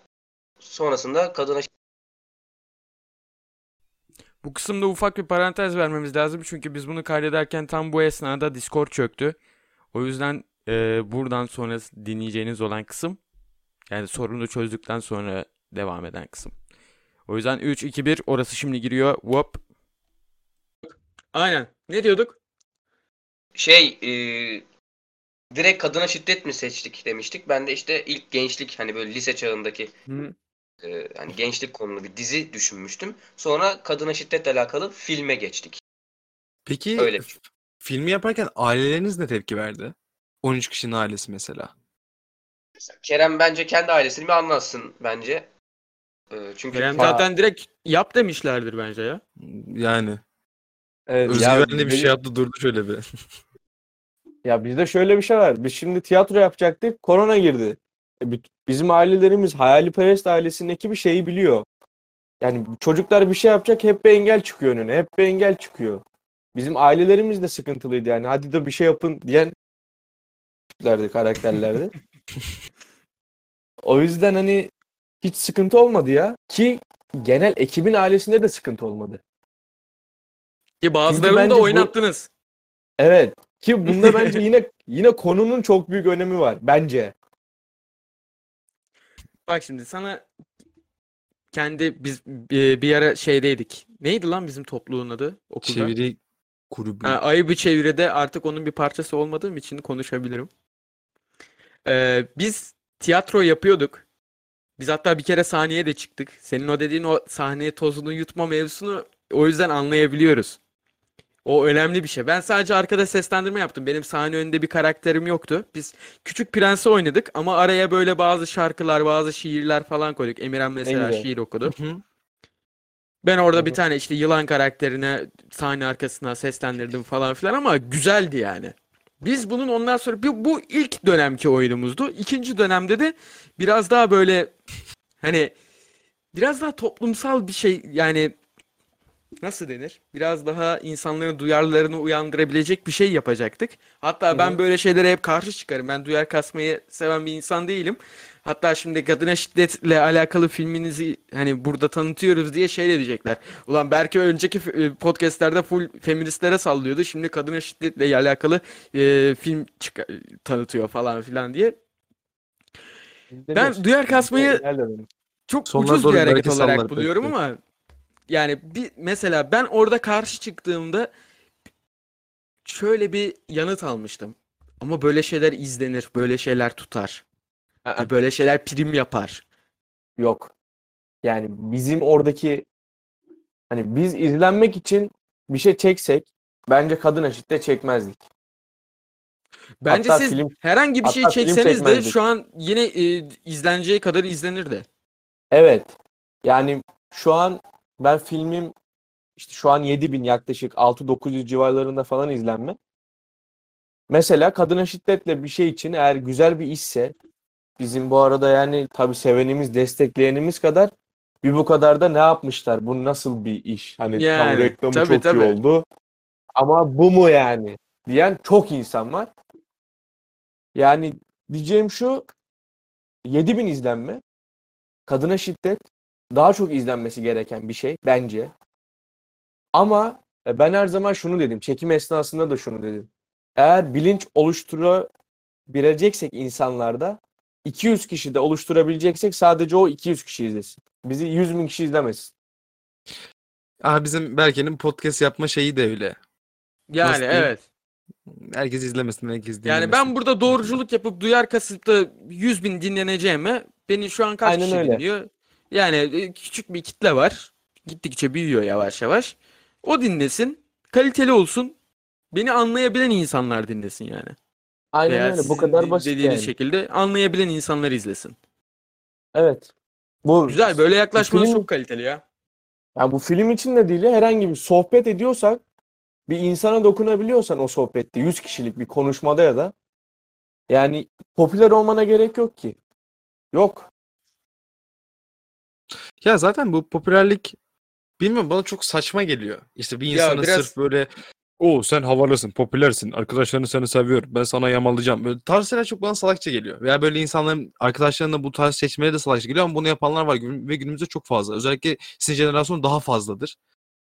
sonrasında kadına Bu kısımda ufak bir parantez vermemiz lazım çünkü biz bunu kaydederken tam bu esnada Discord çöktü. O yüzden e, buradan sonra dinleyeceğiniz olan kısım yani sorunu çözdükten sonra devam eden kısım. O yüzden 3 2 1 orası şimdi giriyor. Whoop. Aynen. Ne diyorduk? şey e, direkt kadına şiddet mi seçtik demiştik. Ben de işte ilk gençlik hani böyle lise çağındaki Hı. E, hani gençlik konulu bir dizi düşünmüştüm. Sonra kadına şiddetle alakalı filme geçtik. Peki Öyle. filmi yaparken aileleriniz ne tepki verdi? 13 kişinin ailesi mesela. Kerem bence kendi ailesini bir anlatsın bence. E, çünkü Kerem zaten direkt yap demişlerdir bence ya. Yani Evet, ya, özgüvenli bir benim- şey yaptı durdu şöyle bir. Ya bizde şöyle bir şey var. Biz şimdi tiyatro yapacaktık. Korona girdi. E, Bizim ailelerimiz Hayaliperest ailesinin ekibi şeyi biliyor. Yani çocuklar bir şey yapacak hep bir engel çıkıyor önüne. Hep bir engel çıkıyor. Bizim ailelerimiz de sıkıntılıydı yani. Hadi de bir şey yapın diyen tiplerdi, karakterlerdi. o yüzden hani hiç sıkıntı olmadı ya. Ki genel ekibin ailesinde de sıkıntı olmadı. Ki bazılarını da bu- oynattınız. Evet. Ki bunda bence yine yine konunun çok büyük önemi var bence. Bak şimdi sana kendi biz e, bir ara şeydeydik. Neydi lan bizim topluluğun adı okulda? Çeviri kulübü. Ha, Ayıbı çeviride artık onun bir parçası olmadığım için konuşabilirim. Ee, biz tiyatro yapıyorduk. Biz hatta bir kere sahneye de çıktık. Senin o dediğin o sahneye tozunu yutma mevzusunu o yüzden anlayabiliyoruz. O önemli bir şey. Ben sadece arkada seslendirme yaptım. Benim sahne önünde bir karakterim yoktu. Biz Küçük Prens'i oynadık ama araya böyle bazı şarkılar, bazı şiirler falan koyduk. Emirhan mesela güzel. şiir okudu. Ben orada bir tane işte yılan karakterine sahne arkasına seslendirdim falan filan ama güzeldi yani. Biz bunun ondan sonra bu, bu ilk dönemki oyunumuzdu. İkinci dönemde de biraz daha böyle hani biraz daha toplumsal bir şey yani nasıl denir? Biraz daha insanların duyarlılığını uyandırabilecek bir şey yapacaktık. Hatta Hı ben böyle şeylere hep karşı çıkarım. Ben duyar kasmayı seven bir insan değilim. Hatta şimdi kadına şiddetle alakalı filminizi hani burada tanıtıyoruz diye şey diyecekler. Ulan belki önceki f- podcastlerde full feministlere sallıyordu. Şimdi kadına şiddetle alakalı e, film çıka- tanıtıyor falan filan diye. Ben duyar kasmayı çok Sonlara ucuz bir hareket olarak buluyorum belki. ama yani bir mesela ben orada karşı çıktığımda şöyle bir yanıt almıştım. Ama böyle şeyler izlenir, böyle şeyler tutar, Aa. böyle şeyler prim yapar. Yok. Yani bizim oradaki hani biz izlenmek için bir şey çeksek bence kadın eşitte çekmezdik. Bence Hatta siz film- herhangi bir şey çekseniz de şu an yine e, izleneceği kadar izlenirdi. Evet. Yani şu an ben filmim işte şu an 7000 yaklaşık 6-900 civarlarında falan izlenme. Mesela kadına şiddetle bir şey için eğer güzel bir işse bizim bu arada yani tabii sevenimiz, destekleyenimiz kadar bir bu kadar da ne yapmışlar? Bu nasıl bir iş? Hani tam Yani, reklamı tabii, çok tabii. iyi oldu. Ama bu mu yani? Diyen çok insan var. Yani diyeceğim şu 7000 izlenme kadına şiddet daha çok izlenmesi gereken bir şey bence. Ama e, ben her zaman şunu dedim. Çekim esnasında da şunu dedim. Eğer bilinç oluşturabileceksek insanlarda 200 kişi de oluşturabileceksek sadece o 200 kişi izlesin. Bizi 100 bin kişi izlemesin. Aa, bizim Berke'nin podcast yapma şeyi de öyle. Yani Nasıl evet. Herkes izlemesin, herkes Yani dinlemesin. ben burada doğruculuk yapıp duyar kasıp da 100 bin dinleneceğime beni şu an kaç Aynen kişi öyle. dinliyor? Yani e, küçük bir kitle var. Gittikçe büyüyor yavaş yavaş. O dinlesin. Kaliteli olsun. Beni anlayabilen insanlar dinlesin yani. Aynen Veya öyle. Bu kadar basit dediğiniz yani. şekilde anlayabilen insanlar izlesin. Evet. Bu Güzel böyle yaklaşmanız film- çok kaliteli ya. Ya bu film için de değil ya, herhangi bir sohbet ediyorsak bir insana dokunabiliyorsan o sohbette 100 kişilik bir konuşmada ya da yani popüler olmana gerek yok ki. Yok. Ya zaten bu popülerlik bilmiyorum bana çok saçma geliyor. İşte bir Ya insana biraz- sırf böyle o sen havalısın, popülersin, arkadaşların seni seviyor, ben sana yamalayacağım. Böyle tarz şeyler çok bana salakça geliyor. Veya böyle insanların arkadaşlarına bu tarz seçmeleri de salakça geliyor ama bunu yapanlar var Gün- ve günümüzde çok fazla. Özellikle sizin jenerasyon daha fazladır.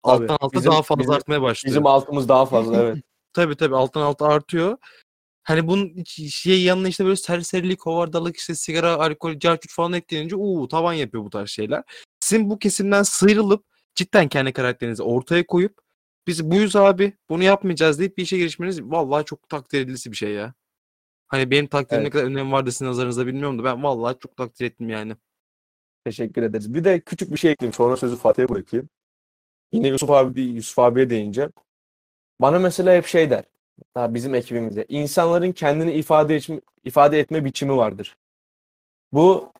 Tabii. Alttan alta Bizim- daha fazla bizim- artmaya başlıyor. Bizim altımız daha fazla evet. Tabii tabii alttan alta artıyor. Hani bunun şey yanına işte böyle serserilik, hovardalık, işte sigara, alkol, carçut falan eklenince uuu tavan yapıyor bu tarz şeyler. Sizin bu kesimden sıyrılıp cidden kendi karakterinizi ortaya koyup biz buyuz abi bunu yapmayacağız deyip bir işe girişmeniz vallahi çok takdir edilisi bir şey ya. Hani benim takdirim ne Evet. kadar önem vardı sizin nazarınızda bilmiyorum da ben vallahi çok takdir ettim yani. Teşekkür ederiz. Bir de küçük bir şey ekleyeyim. Sonra sözü Fatih'e bırakayım. Yine Yusuf abi Yusuf abiye değineceğim. Bana mesela hep şey der. Ha, bizim ekibimizde. İnsanların kendini ifade etme, ifade etme biçimi vardır. Bu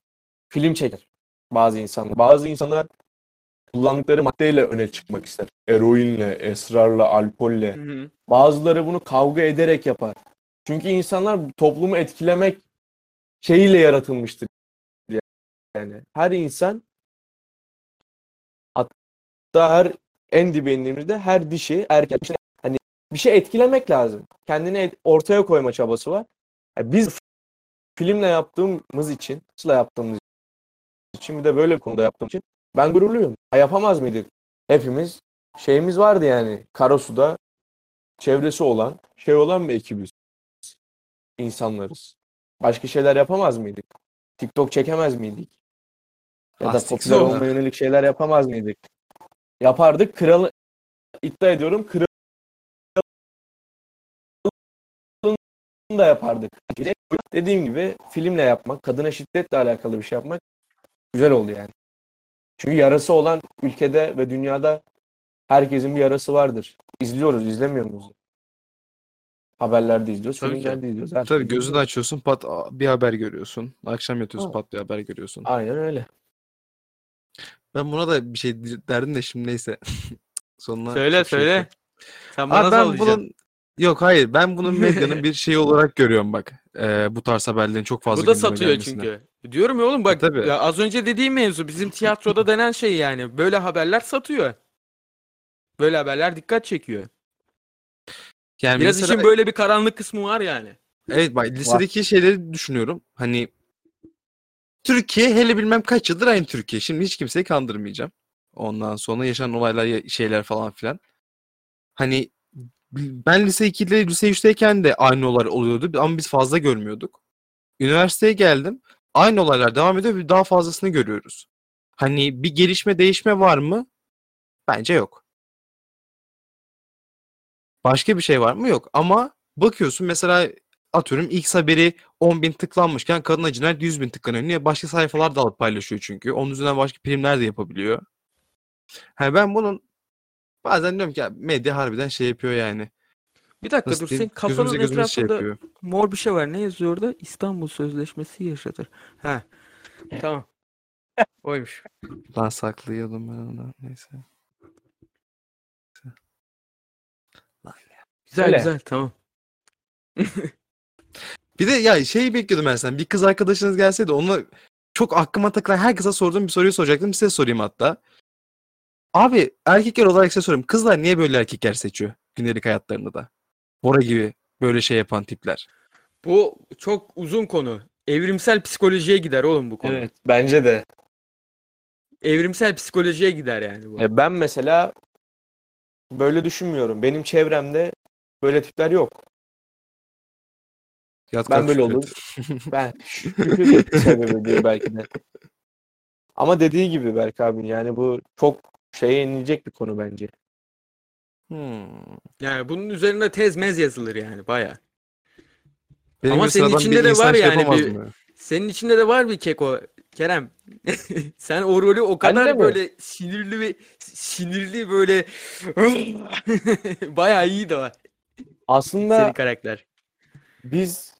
film çeker. Bazı insanlar. Bazı insanlar kullandıkları maddeyle öne çıkmak ister. Eroinle, esrarla, alkolle. Bazıları bunu kavga ederek yapar. Çünkü insanlar toplumu etkilemek şeyiyle yaratılmıştır. Yani her insan hatta her en dibe indiğimizde her dişi erkek bir şey etkilemek lazım. Kendini ortaya koyma çabası var. Yani biz filmle yaptığımız için, nasıl yaptığımız için bir de böyle bir konuda yaptığım için ben gururluyum. Ha, yapamaz mıydık? Hepimiz şeyimiz vardı yani. Karasu'da çevresi olan, şey olan bir ekibiz. İnsanlarız. Başka şeyler yapamaz mıydık? TikTok çekemez miydik? Ya da popüler olmaya yönelik şeyler yapamaz mıydık? Yapardık. Kralı iddia ediyorum. Kralın da yapardık. Dediğim gibi filmle yapmak, kadına şiddetle alakalı bir şey yapmak güzel oldu yani. Çünkü yarası olan ülkede ve dünyada herkesin bir yarası vardır. İzliyoruz, izlemiyor muyuz? Haberlerde izliyoruz, Tabii ki. filmlerde izliyoruz. her Tabii şeyi gözünü açıyorsun pat bir haber görüyorsun. Akşam yatıyorsun Ha. pat bir haber görüyorsun. Aynen öyle. Ben buna da bir şey derdim de şimdi neyse. Sonuna Söyle şey söyle. ekleyeyim. Sen bana Abi ben bunun yok hayır ben bunun medyanın bir şeyi olarak görüyorum bak. Ee, bu tarz haberlerin çok fazla Bu da gündeme satıyor gelmesine. çünkü. Diyorum ya oğlum bak tabii. ya az önce dediğim mevzu bizim tiyatroda denen şey yani. Böyle haberler satıyor. Böyle haberler dikkat çekiyor. Yani Biraz mesela, işin böyle bir karanlık kısmı var yani. evet bak lisedeki şeyleri düşünüyorum. Hani Türkiye hele bilmem kaç yıldır aynı Türkiye. Şimdi hiç kimseyi kandırmayacağım. Ondan sonra yaşanan olaylar ya- şeyler falan filan. Hani ben lise 2'de lise 3'teyken de aynı olaylar oluyordu ama biz fazla görmüyorduk. Üniversiteye geldim. Aynı olaylar devam ediyor ve daha fazlasını görüyoruz. Hani bir gelişme değişme var mı? Bence yok. Başka bir şey var mı? Yok. Ama bakıyorsun mesela atıyorum X haberi 10.000 tıklanmışken kadın cinayet 100.000 tıklanıyor. Niye? Başka sayfalar da alıp paylaşıyor çünkü. Onun üzerinden başka primler de yapabiliyor. Ha ben bunun bazen diyorum ki ya medya harbiden şey yapıyor yani. Bir dakika Nasıl dur diyeyim? senin Gözümüze kafanın gözümüze şey etrafında yapıyor. mor bir şey var. Ne yazıyor orada? İstanbul Sözleşmesi yaşatır. Ha. Tamam. Oymuş. Lan saklıyordum ben onu. Neyse. Güzel Öyle. güzel tamam. Bir de ya şeyi bekliyordum ben senden. Bir kız arkadaşınız gelseydi ona çok aklıma takılan herkese sorduğum bir soruyu soracaktım. Size sorayım hatta. Abi erkekler olarak size sorayım. Kızlar niye böyle erkekler seçiyor gündelik hayatlarında da? Bora gibi böyle şey yapan tipler. Bu çok uzun konu. Evrimsel psikolojiye gider oğlum bu konu. Evet, bence de. Evrimsel psikolojiye gider yani bu. E, ben mesela böyle düşünmüyorum. Benim çevremde böyle tipler yok. Yat Ben böyle oldum. Ben şükür sebebi diye belki de. Ama dediği gibi Berk abi yani bu çok şeye inilecek bir konu bence. Hmm. Yani bunun üzerine tez mez yazılır yani baya. Ama senin içinde de var şey yani bir-? Senin içinde de var bir keko Kerem. Sen o rolü o kadar böyle sinirli ve sinirli böyle bayağı iyi de var Aslında senin karakter. biz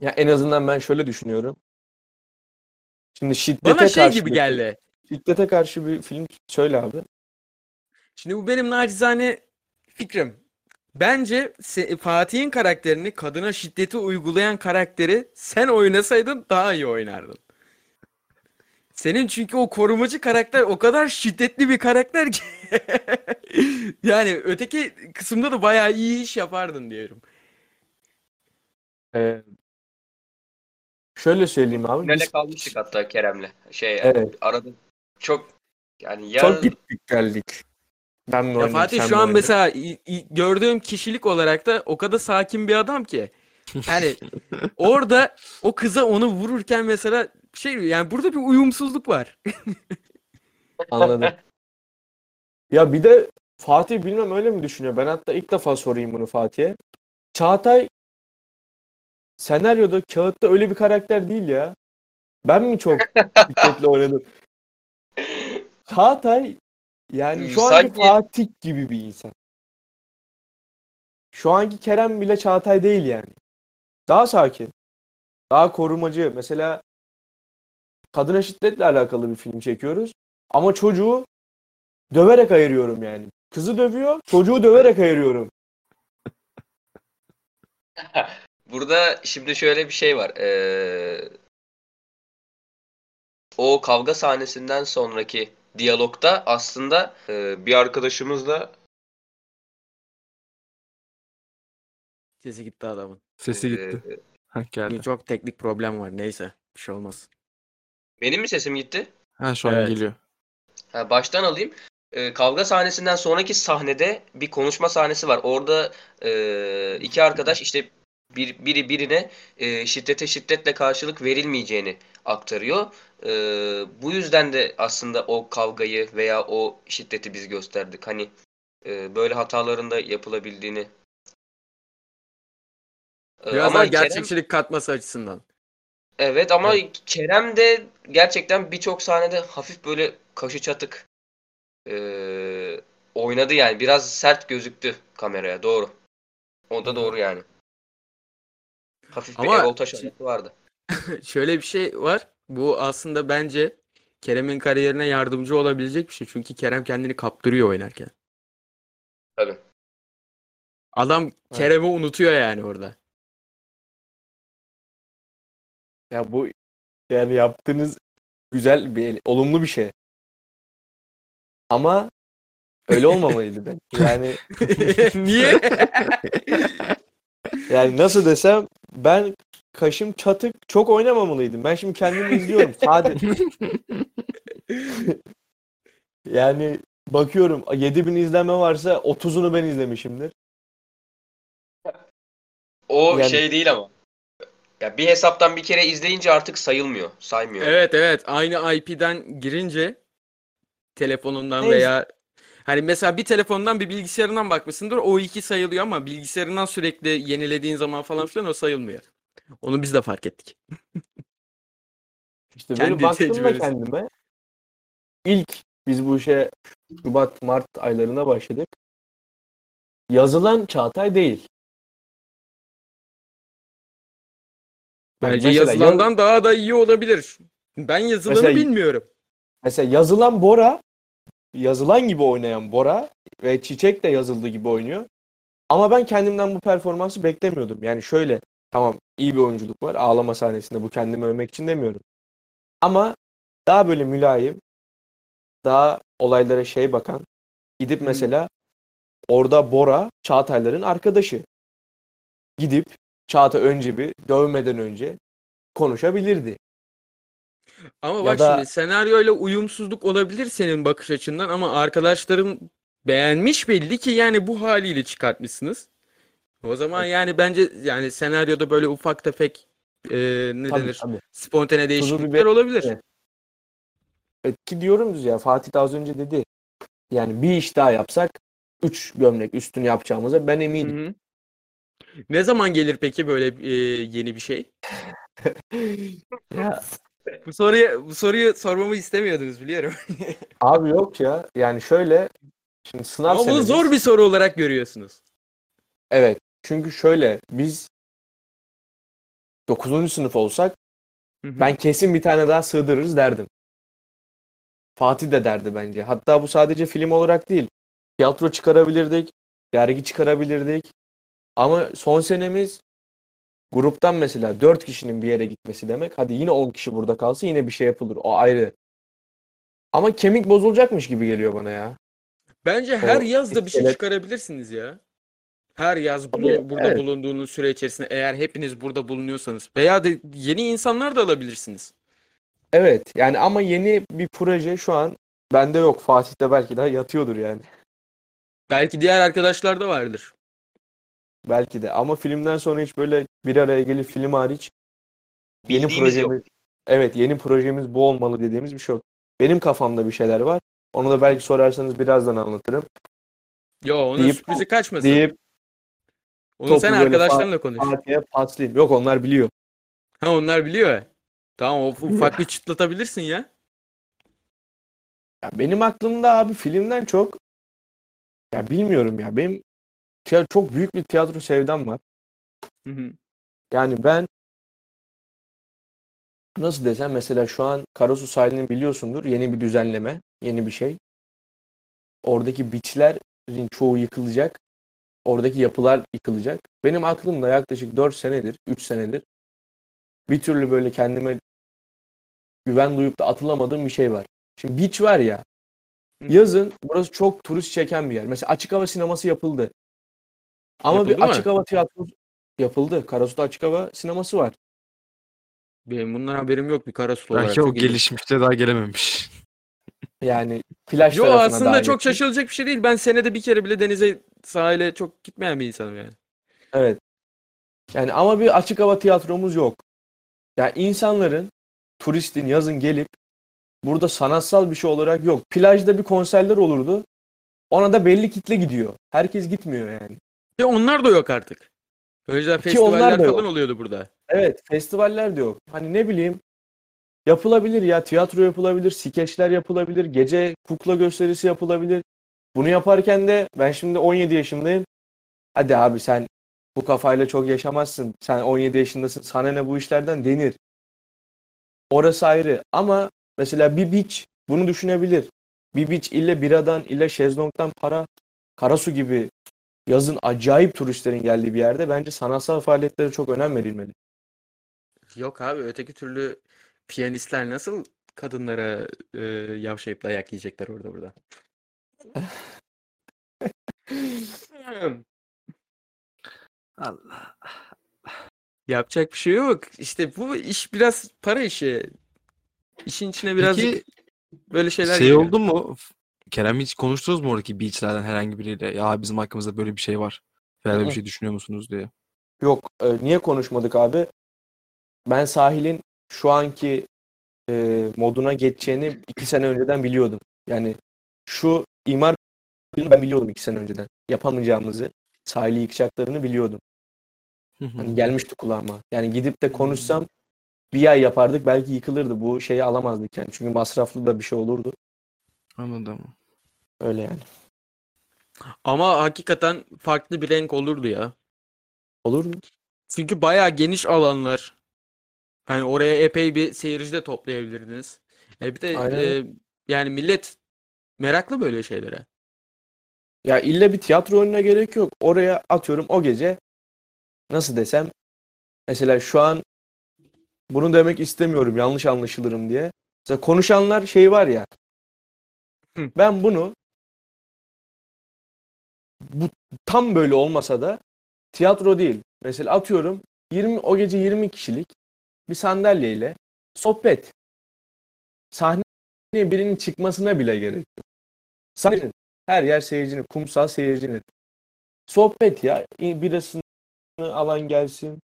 ya en azından ben şöyle düşünüyorum. Şimdi şiddete Bana şey karşı gibi geldi. Şiddete karşı bir film söyle abi. Şimdi bu benim nacizane fikrim. Bence Fatih'in karakterini kadına şiddeti uygulayan karakteri sen oynasaydın daha iyi oynardın. Senin çünkü o korumacı karakter o kadar şiddetli bir karakter ki. yani öteki kısımda da bayağı iyi iş yapardın diyorum. Ee, şöyle söyleyeyim abi. Finale Biz kalmıştık hatta Kerem'le. Şey Evet. arada çok yani ya çok gittik geldik. Ben Ya oynadım, Fatih şu an oynadın? mesela i- i- gördüğüm kişilik olarak da o kadar sakin bir adam ki. Yani orada o kıza onu vururken mesela şey yani burada bir uyumsuzluk var. Anladım. Ya bir de Fatih bilmem öyle mi düşünüyor? Ben hatta ilk defa sorayım bunu Fatih'e. Çağatay senaryoda kağıtta öyle bir karakter değil ya. Ben mi çok şiddetle oynadım? Çağatay yani şu anki Sanki- Fatih gibi bir insan. Şu anki Kerem bile Çağatay değil yani. Daha sakin. Daha korumacı. Mesela kadına şiddetle alakalı bir film çekiyoruz. Ama çocuğu döverek ayırıyorum yani. Kızı dövüyor, çocuğu döverek ayırıyorum. Burada şimdi şöyle bir şey var. Ee, o kavga sahnesinden sonraki diyalogda aslında e, bir arkadaşımızla Sesi gitti adamın. Sesi e, gitti. Ha geldi. Çok teknik problem var neyse bir şey olmaz. benim mi sesim gitti? Ha şu an Evet. geliyor. Ha, baştan alayım. Ee, kavga sahnesinden sonraki sahnede bir konuşma sahnesi var. Orada e, iki arkadaş işte bir, biri birine e, şiddete şiddetle karşılık verilmeyeceğini aktarıyor. E, bu yüzden de aslında o kavgayı veya o şiddeti biz gösterdik. Hani e, böyle hataların da yapılabildiğini. E, Biraz ama daha Kerem- gerçekçilik katması açısından. Evet ama Kerem de gerçekten birçok sahnede hafif böyle kaşı çatık eee, oynadı yani. Biraz sert gözüktü kameraya. Doğru. O da doğru yani. Hafif bir Ama- Erol Taş vardı. Şöyle bir şey var. Bu aslında bence Kerem'in kariyerine yardımcı olabilecek bir şey. Çünkü Kerem kendini kaptırıyor oynarken. Tabii. Adam Kerem'i unutuyor yani orada. Ya bu yani yaptığınız güzel bir olumlu bir şey. Ama öyle olmamalıydı ben. Yani Niye? yani nasıl desem ben kaşım çatık çok oynamamalıydım. Ben şimdi kendimi izliyorum. Sadece yani bakıyorum 7000 izlenme varsa 30'unu ben izlemişimdir. O Yani- şey değil ama. Ya bir hesaptan bir kere izleyince artık sayılmıyor. Saymıyor. Evet evet aynı IP'den girince telefonundan Neyse. veya hani mesela bir telefondan bir bilgisayarından bakmışsındır o iki sayılıyor ama bilgisayarından sürekli yenilediğin zaman falan filan o sayılmıyor. Onu biz de fark ettik. İşte Kendi böyle baktım da kendime. İlk biz bu işe Şubat Mart aylarına başladık. Yazılan Çağatay değil. Bak Bence mesela yazılandan daha da iyi olabilir. Ben yazılanı Mesela- bilmiyorum. Mesela yazılan Bora, yazılan gibi oynayan Bora ve Çiçek de yazıldığı gibi oynuyor. Ama ben kendimden bu performansı beklemiyordum. Yani şöyle, tamam iyi bir oyunculuk var. Ağlama sahnesinde bu kendimi övmek için demiyorum. Ama daha böyle mülayim, daha olaylara şey bakan, gidip mesela orada Bora Çağatay'ların arkadaşı. Gidip Çağatay önce bir dövmeden önce konuşabilirdi. Ama Ya bak da- şimdi senaryoyla uyumsuzluk olabilir senin bakış açından ama arkadaşlarım beğenmiş belli ki yani bu haliyle çıkartmışsınız. O zaman yani bence yani senaryoda böyle ufak tefek e, ne Tabii, denir tabii. spontane değişiklikler olabilir. Evet. Evet, ki diyoruz ya Fatih az önce dedi. Yani bir iş daha yapsak 3 gömlek üstünü yapacağımıza ben eminim. hı. Ne zaman gelir peki böyle e, yeni bir şey? Ya, Bu soruyu bu soruyu sormamı istemiyordunuz biliyorum. abi yok ya. Yani şöyle şimdi sınav Ama bunu senemiz. zor bir soru olarak görüyorsunuz. Evet. Çünkü şöyle biz 9. sınıf olsak Hı hı. ben kesin bir tane daha sığdırırız derdim. Fatih de derdi bence. Hatta bu sadece film olarak değil. Tiyatro çıkarabilirdik. dergi çıkarabilirdik. Ama son senemiz gruptan mesela 4 kişinin bir yere gitmesi demek. Hadi yine 10 kişi burada kalsa yine bir şey yapılır. O ayrı. Ama kemik bozulacakmış gibi geliyor bana ya. Bence her O yaz da bir şey çıkarabilirsiniz ya. Her yaz bunu, burada evet. bulunduğunuz süre içerisinde eğer hepiniz burada bulunuyorsanız veya da yeni insanlar da alabilirsiniz. Evet yani ama yeni bir proje şu an bende yok. Fatih'te belki daha yatıyordur yani. Belki diğer arkadaşlar da vardır. Belki de. Ama filmden sonra hiç böyle bir araya gelip film hariç yeni Bildiğimiz yok. projemiz evet yeni projemiz bu olmalı dediğimiz bir şey yok. Benim kafamda bir şeyler var. Onu da belki sorarsanız birazdan anlatırım. Yo onun Deyip- sürprizi kaçmasın. Deyip Onu sen arkadaşlarınla konuş. Fatih'e paslayayım. Yok onlar biliyor. Ha onlar biliyor. Tamam o ufak bir çıtlatabilirsin ya. Ya benim aklımda abi filmden çok ya bilmiyorum ya. Benim tiya- çok büyük bir tiyatro sevdam var. Hı hı. Yani ben nasıl desem mesela şu an Karasu sahilini biliyorsundur. Yeni bir düzenleme, yeni bir şey. Oradaki beachlerin çoğu yıkılacak. Oradaki yapılar yıkılacak. Benim aklımda yaklaşık 4 senedir, 3 senedir bir türlü böyle kendime güven duyup da atılamadığım bir şey var. Şimdi beach var ya, yazın burası çok turist çeken bir yer. Mesela açık hava sineması yapıldı. Ama Yapıldı bir açık hava tiyatrosu yapıldı. Karasu'da açık hava sineması var. Benim bundan haberim yok bir Karasu olarak. Belki o Çok ilginç. gelişmiş de daha gelememiş. Yani plaj Yo tarafına aslında çok ettim. şaşılacak bir şey değil. Ben senede bir kere bile denize sahile çok gitmeyen bir insanım yani. Evet. Yani ama bir açık hava tiyatromuz yok. Yani insanların turistin yazın gelip burada sanatsal bir şey olarak yok. Plajda bir konserler olurdu. Ona da belli kitle gidiyor. Herkes gitmiyor yani. Ve onlar da yok artık. Önceden festivaller yok. falan oluyordu burada. Evet, festivaller de yok. Hani ne bileyim yapılabilir ya tiyatro yapılabilir, skeçler yapılabilir, gece kukla gösterisi yapılabilir. Bunu yaparken de ben şimdi 17 yaşındayım. Hadi abi sen bu kafayla çok yaşamazsın. Sen 17 yaşındasın. Sana ne bu işlerden denir. Orası ayrı ama mesela bir beach bunu düşünebilir. Bir beach ille biradan ille şezlongdan para Karasu gibi yazın acayip turistlerin geldiği bir yerde bence sanatsal faaliyetlere çok önem verilmeli. Yok abi öteki türlü piyanistler nasıl kadınlara e, yavşayıp dayak yiyecekler orada burada. Allah. Yapacak bir şey yok. İşte bu iş biraz para işi. İşin içine Peki böyle şeyler şey giriyor. oldu mu? Kerem hiç konuştunuz mu oradaki beachlerden herhangi biriyle? Ya bizim hakkımızda böyle bir şey var. Böyle bir şey düşünüyor musunuz diye. Yok, e, niye konuşmadık abi? Ben sahilin şu anki e, moduna geçeceğini iki sene önceden biliyordum. Yani şu imar ben biliyordum iki sene önceden. Yapamayacağımızı, sahili yıkacaklarını biliyordum. Hani gelmişti kulağıma. Yani gidip de konuşsam bir ay yapardık belki yıkılırdı. Bu şeyi alamazdık yani. Çünkü masraflı da bir şey olurdu. Anladım. Öyle yani. Ama hakikaten farklı bir renk olurdu ya. Olur mu? Çünkü bayağı geniş alanlar. Hani oraya epey bir seyirci de toplayabilirdiniz. E bir de Aynen. e, yani millet meraklı böyle şeylere. Ya illa bir tiyatro oyununa gerek yok. Oraya atıyorum o gece nasıl desem mesela şu an bunu demek istemiyorum yanlış anlaşılırım diye. Mesela konuşanlar şey var ya Hı. ben bunu bu tam böyle olmasa da tiyatro değil. Mesela atıyorum 20 o gece 20 kişilik bir sandalyeyle sohbet. Sahneye birinin çıkmasına bile gerek yok. Sahnenin her yer seyircinin, kumsal seyircinin. Sohbet ya. Birasını alan gelsin,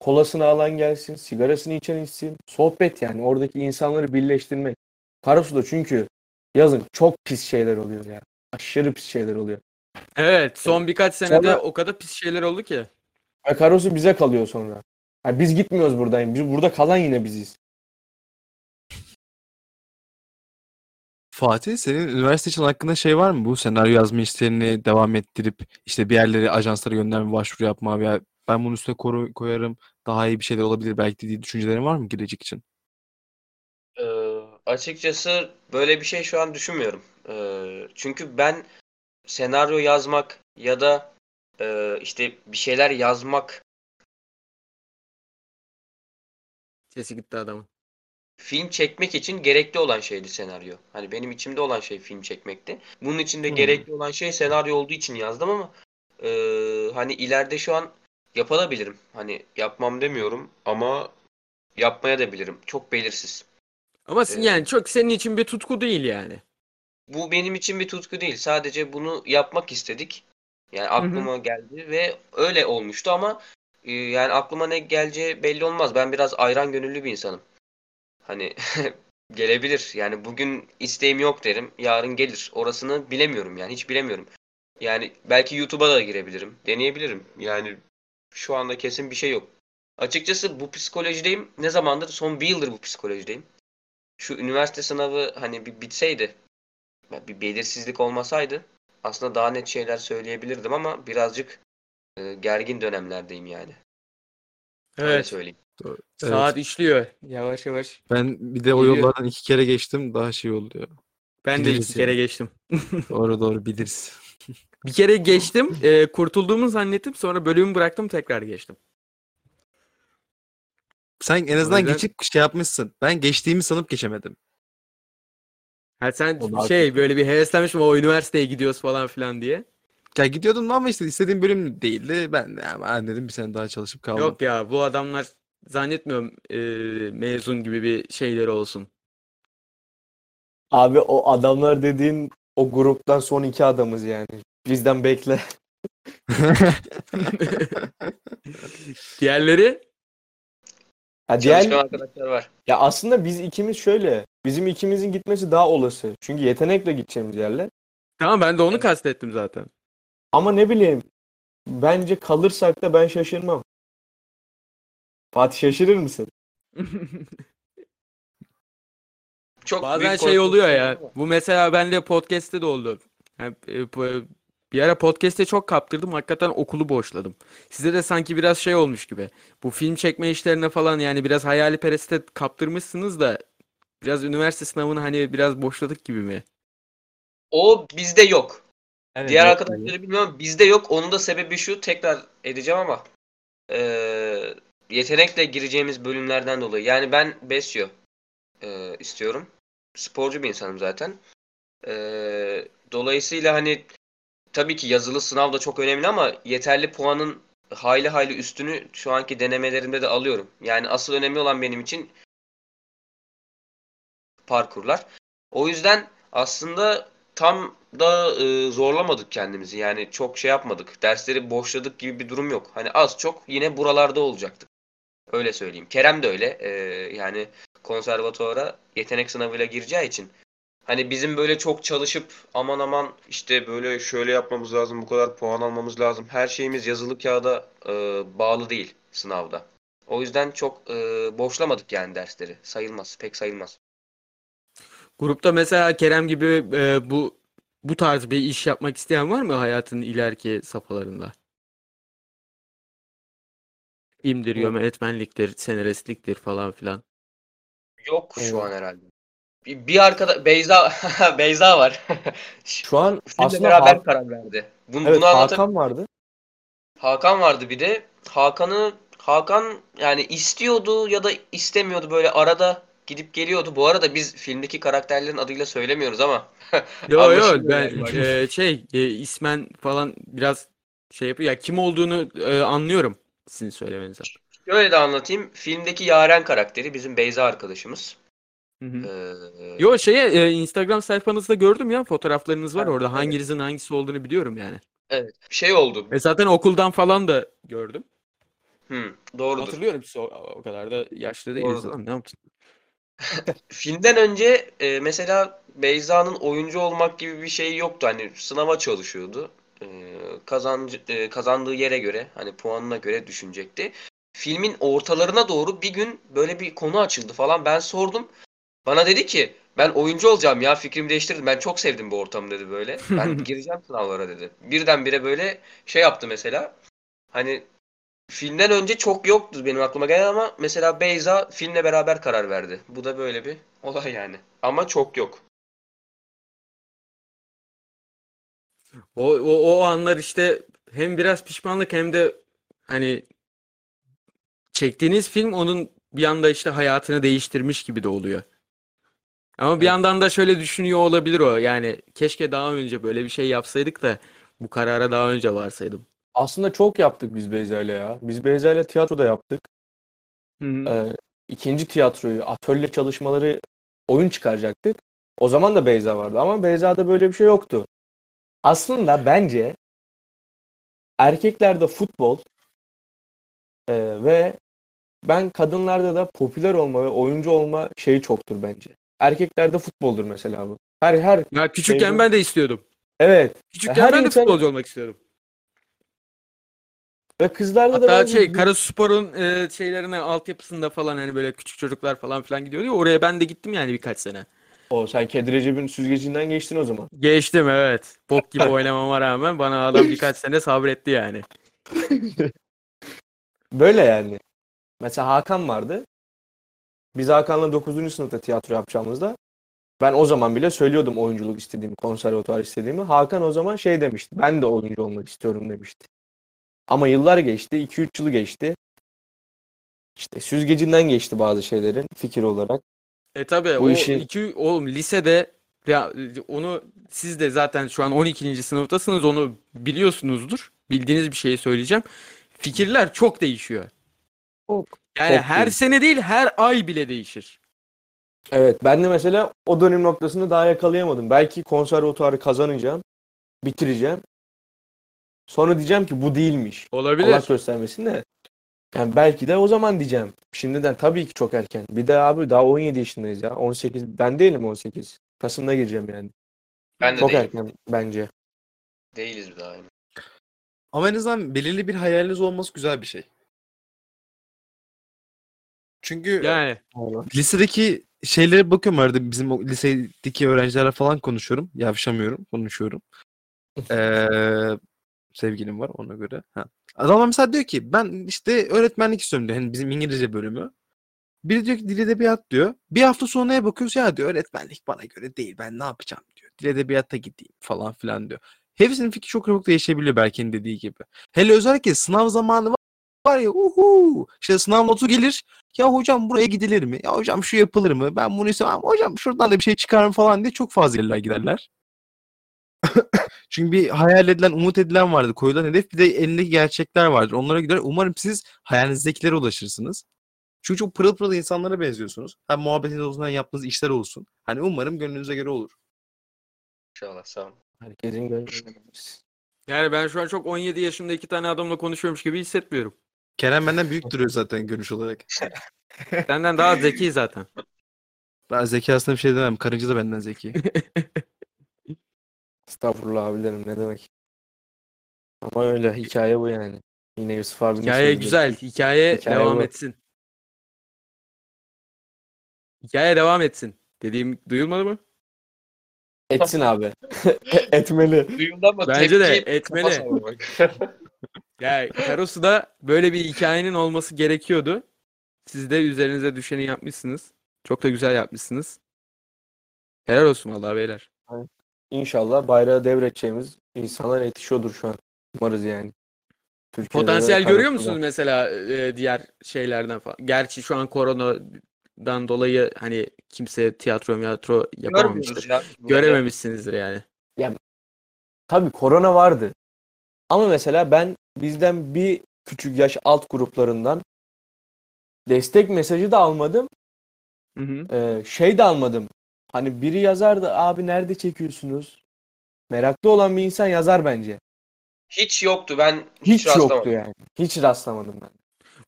kolasını alan gelsin, sigarasını içen içsin. Sohbet yani. Oradaki insanları birleştirmek. Karasu'da çünkü yazın çok pis şeyler oluyor ya. Aşırı pis şeyler oluyor. Evet, son birkaç senede Sonra- o kadar pis şeyler oldu ki. Ve Karasu bize kalıyor sonra. Yani biz gitmiyoruz buradan. Biz, burada kalan yine biziz. Fatih senin üniversite için hakkında şey var mı? Bu senaryo yazma işlerini devam ettirip işte bir yerlere ajanslara gönderme başvuru yapma veya ben bunun üstüne koru- koyarım daha iyi bir şeyler olabilir belki diye düşüncelerin var mı gelecek için? Ee, açıkçası böyle bir şey şu an düşünmüyorum. Ee, çünkü ben senaryo yazmak ya da e, işte bir şeyler yazmak, Sesi gitti adamın. film çekmek için gerekli olan şeydi senaryo. Hani benim içimde olan şey film çekmekti. Bunun içinde Hmm. gerekli olan şey senaryo olduğu için yazdım ama e, hani ileride şu an yapabilirim. Hani yapmam demiyorum ama yapmaya da bilirim. Çok belirsiz. Ama Evet. yani çok senin için bir tutku değil yani. Bu benim için bir tutku değil. Sadece bunu yapmak istedik. Yani aklıma geldi ve öyle olmuştu ama e, yani aklıma ne geleceği belli olmaz. Ben biraz ayran gönüllü bir insanım. Hani gelebilir. Yani bugün isteğim yok derim. Yarın gelir. Orasını bilemiyorum yani. Hiç bilemiyorum. Yani belki YouTube'a da girebilirim. Deneyebilirim. Yani şu anda kesin bir şey yok. Açıkçası bu psikolojideyim. Ne zamandır? Son bir yıldır bu psikolojideyim. Şu üniversite sınavı hani bir bitseydi bir belirsizlik olmasaydı aslında daha net şeyler söyleyebilirdim ama birazcık e, gergin dönemlerdeyim yani. Öyle Evet. söyleyeyim. Evet. Saat işliyor. Yavaş yavaş. Ben bir de o Geliyor. yollardan iki kere geçtim. Daha şey oluyor. Ben de Biliriz iki kere yani. geçtim. Doğru doğru biliriz. Bir kere geçtim. e, kurtulduğumu zannettim. Sonra bölümü bıraktım tekrar geçtim. Sen en azından yüzden- geçip şey yapmışsın. Ben geçtiğimi sanıp geçemedim. Ha sen O daha şey böyle bir heveslenmişim o üniversiteye gidiyoruz falan filan diye. Ya gidiyordum ama işte istediğim bölüm değildi. Ben de ama dedim bir sene daha çalışıp kaldım. Yok ya bu adamlar zannetmiyorum e, mezun gibi bir şeyleri olsun. Abi o adamlar dediğin o gruptan son iki adamız yani. Bizden bekle. Diğerleri Ya, diğer, Çalışkan arkadaşlar var. ya aslında biz ikimiz şöyle. Bizim ikimizin gitmesi daha olası. Çünkü yetenekle gideceğimiz yerler. tamam ben de onu Evet. kastettim zaten. Ama ne bileyim. Bence kalırsak da ben şaşırmam. Fatih şaşırır mısın? Çok Bazen şey oluyor ya. ama Bu mesela bende podcast'te de oldu. Yani, bir ara podcast'te çok kaptırdım. Hakikaten okulu boşladım. Size de sanki biraz şey olmuş gibi. Bu film çekme işlerine falan yani biraz hayali pereste kaptırmışsınız da biraz üniversite sınavını hani biraz boşladık gibi mi? O bizde yok. Evet, Diğer yok arkadaşları bilmiyorum. Bizde yok. Onun da sebebi şu. Tekrar edeceğim ama eee, yetenekle gireceğimiz bölümlerden dolayı. Yani ben Besyo eee, istiyorum. Sporcu bir insanım zaten. Eee, dolayısıyla hani tabii ki yazılı sınav da çok önemli ama yeterli puanın hayli hayli üstünü şu anki denemelerimde de alıyorum. Yani asıl önemli olan benim için parkurlar. O yüzden aslında tam da e, zorlamadık kendimizi. Yani çok şey yapmadık. Dersleri boşladık gibi bir durum yok. Hani az çok yine buralarda olacaktık. Öyle söyleyeyim. Kerem de öyle. E, yani konservatuara yetenek sınavıyla gireceği için. Hani bizim böyle çok çalışıp aman aman işte böyle şöyle yapmamız lazım, bu kadar puan almamız lazım. Her şeyimiz yazılı kağıda e, bağlı değil sınavda. O yüzden çok e, boşlamadık yani dersleri. Sayılmaz, pek sayılmaz. Grupta mesela Kerem gibi e, bu bu tarz bir iş yapmak isteyen var mı hayatın ileriki safhalarında? İmdir, Yok. yönetmenliktir, senaristliktir falan filan. Yok şu an herhalde. Bir, bir arkada Beyza Beyza var. Şu an aslında beraber Hak- karar verdi. Bunu, evet, bunu Hakan vardı. Hakan vardı bir de. Hakan'ı Hakan yani istiyordu ya da istemiyordu böyle arada gidip geliyordu. Bu arada biz filmdeki karakterlerin adıyla söylemiyoruz ama Yo yo ben e, şey e, ismen falan biraz şey yapıyor. Ya kim olduğunu e, anlıyorum sizin söylemenizden. şöyle de anlatayım. Filmdeki Yaren karakteri bizim Beyza arkadaşımız. Hı hı. Ee, Yo şeye e, Instagram sayfanızda gördüm ya fotoğraflarınız var Evet, orada. evet. Hanginizin hangisi olduğunu biliyorum yani. evet. Şey oldu. E zaten okuldan falan da gördüm. Hı, doğrudur. Hatırlıyorum siz o, o kadar da yaşlı değiliz lan ne yaptın? Filmden önce e, mesela Beyza'nın oyuncu olmak gibi bir şey yoktu. Hani sınava çalışıyordu. E, kazancı, e, kazandığı yere göre hani puanına göre düşünecekti. Filmin ortalarına doğru bir gün böyle bir konu açıldı falan. Ben sordum. Bana dedi ki ben oyuncu olacağım ya fikrimi değiştirdim. Ben çok sevdim bu ortamı dedi böyle. Ben gireceğim sınavlara dedi. Birdenbire böyle şey yaptı mesela. Hani Filmden önce çok yoktu benim aklıma gelen ama mesela Beyza filmle beraber karar verdi. Bu da böyle bir olay yani. Ama çok yok. O, o, o anlar işte hem biraz pişmanlık hem de hani çektiğiniz film onun bir anda işte hayatını değiştirmiş gibi de oluyor. Ama bir Evet. yandan da şöyle düşünüyor olabilir o. Yani keşke daha önce böyle bir şey yapsaydık da bu karara daha önce varsaydım. Aslında çok yaptık biz Beyza ile ya. Biz Beyza ile tiyatroda yaptık. Hı hı. Ee, ikinci tiyatroyu, atölye çalışmaları, oyun çıkaracaktık. O zaman da Beyza vardı ama Beyza'da böyle bir şey yoktu. Aslında bence erkeklerde futbol e, ve ben kadınlarda da popüler olma ve oyuncu olma şeyi çoktur bence. Erkeklerde futboldur mesela bu. Her her Ya küçükken Beyza- ben de istiyordum. evet Küçükken Her ben de insan- futbolcu olmak istiyordum. ve kızlarda da Hatta bence şey Karaspor'un e, şeylerine altyapısında falan hani böyle küçük çocuklar falan filan gidiyordu ya oraya ben de gittim yani birkaç sene. o sen Kedi Recep'in süzgecinden geçtin o zaman. Geçtim evet. Bok gibi oynamama rağmen bana adam birkaç sene sabretti yani. Böyle yani. Mesela Hakan vardı. Biz Hakan'la 9. sınıfta tiyatro yapacağımızda ben o zaman bile söylüyordum oyunculuk istediğimi, konservatuvar istediğimi. Hakan o zaman şey demişti. Ben de oyuncu olmak istiyorum demişti. Ama yıllar geçti. 2-3 yılı geçti. İşte süzgecinden geçti bazı şeylerin fikir olarak. E tabi o işin- iki oğlum lisede ya onu siz de zaten şu an 12. sınıftasınız onu biliyorsunuzdur. Bildiğiniz bir şeyi söyleyeceğim. Fikirler çok değişiyor. Çok, Yani çok her değil. sene değil her ay bile değişir. Evet ben de mesela o dönem noktasını daha yakalayamadım. Belki konservatuvarı kazanacağım. Bitireceğim. Sonra diyeceğim ki bu değilmiş. Olabilir. Allah göstermesin de. Yani belki de o zaman diyeceğim. Şimdiden tabii ki çok erken. Bir de abi daha 17 yaşındayız ya. 18 ben değilim 18. Kasım'da gireceğim yani. Ben de Çok değilim. erken bence. Değiliz bir daha. Ama en azından belirli bir hayaliniz olması güzel bir şey. Çünkü Yani lisedeki şeylere bakıyorum arada bizim o lisedeki öğrencilerle falan konuşuyorum. Yavşamıyorum, konuşuyorum. Ee, sevgilim var ona göre. Ha. Adamlar mesela diyor ki ben işte öğretmenlik istiyorum diyor. Hani bizim İngilizce bölümü. Biri diyor ki dil edebiyat diyor. Bir hafta sonraya bakıyoruz ya diyor öğretmenlik bana göre değil ben ne yapacağım diyor. Dil edebiyata gideyim falan filan diyor. Hepsinin fikri çok çabuk değişebiliyor Berke'nin dediği gibi. Hele özellikle sınav zamanı var, var ya uhu işte sınav notu gelir. Ya hocam buraya gidilir mi? Ya hocam şu yapılır mı? Ben bunu istemem. Hocam şuradan da bir şey çıkar mı falan diye çok fazla yerler giderler. Çünkü bir hayal edilen, umut edilen vardır. Koyulan hedef bir de elindeki gerçekler vardır. Onlara gider. Umarım siz hayalinizdekilere ulaşırsınız. Çünkü çok pırıl pırıl insanlara benziyorsunuz. Hem muhabbetiniz olsun hem yaptığınız işler olsun. Hani umarım gönlünüze göre olur. İnşallah sağ olun. Herkesin gönlünde. yani ben şu an çok 17 yaşında iki tane adamla konuşuyormuş gibi hissetmiyorum. Kerem benden büyük duruyor zaten görünüş olarak. Senden daha zeki zaten. Ben zekasına bir şey demem. Karınca da benden zeki. Estağfurullah abilerim ne demek. Ama öyle hikaye bu yani. Yine Yusuf abinin Hikaye söylediği. güzel. Hikaye, Hikaye devam bu. etsin. Hikaye devam etsin. Dediğim duyulmadı mı? Etsin abi. Etmeli. Duyuldu ama Bence de etmeli. Kafa sallamak. Ya Karasu'da böyle bir hikayenin olması gerekiyordu. Siz de üzerinize düşeni yapmışsınız. Çok da güzel yapmışsınız. Helal olsun vallahi beyler. İnşallah bayrağı devredeceğimiz insanlar yetişiyordur şu an. Umarız yani. Türkiye'de de Potansiyel görüyor musunuz mesela e, diğer şeylerden falan? Gerçi şu an koronadan dolayı hani kimse tiyatro tiyatro Görmüyoruz yapamamıştır. ya. Görememişsinizdir yani. Tabii korona vardı. Ama mesela ben bizden bir küçük yaş alt gruplarından destek mesajı da almadım. Hı hı. Ee, şey de almadım. Hani biri yazardı abi nerede çekiyorsunuz? Meraklı olan bir insan yazar bence. Hiç yoktu. Ben hiç, Hiç, yoktu yani. Hiç rastlamadım ben.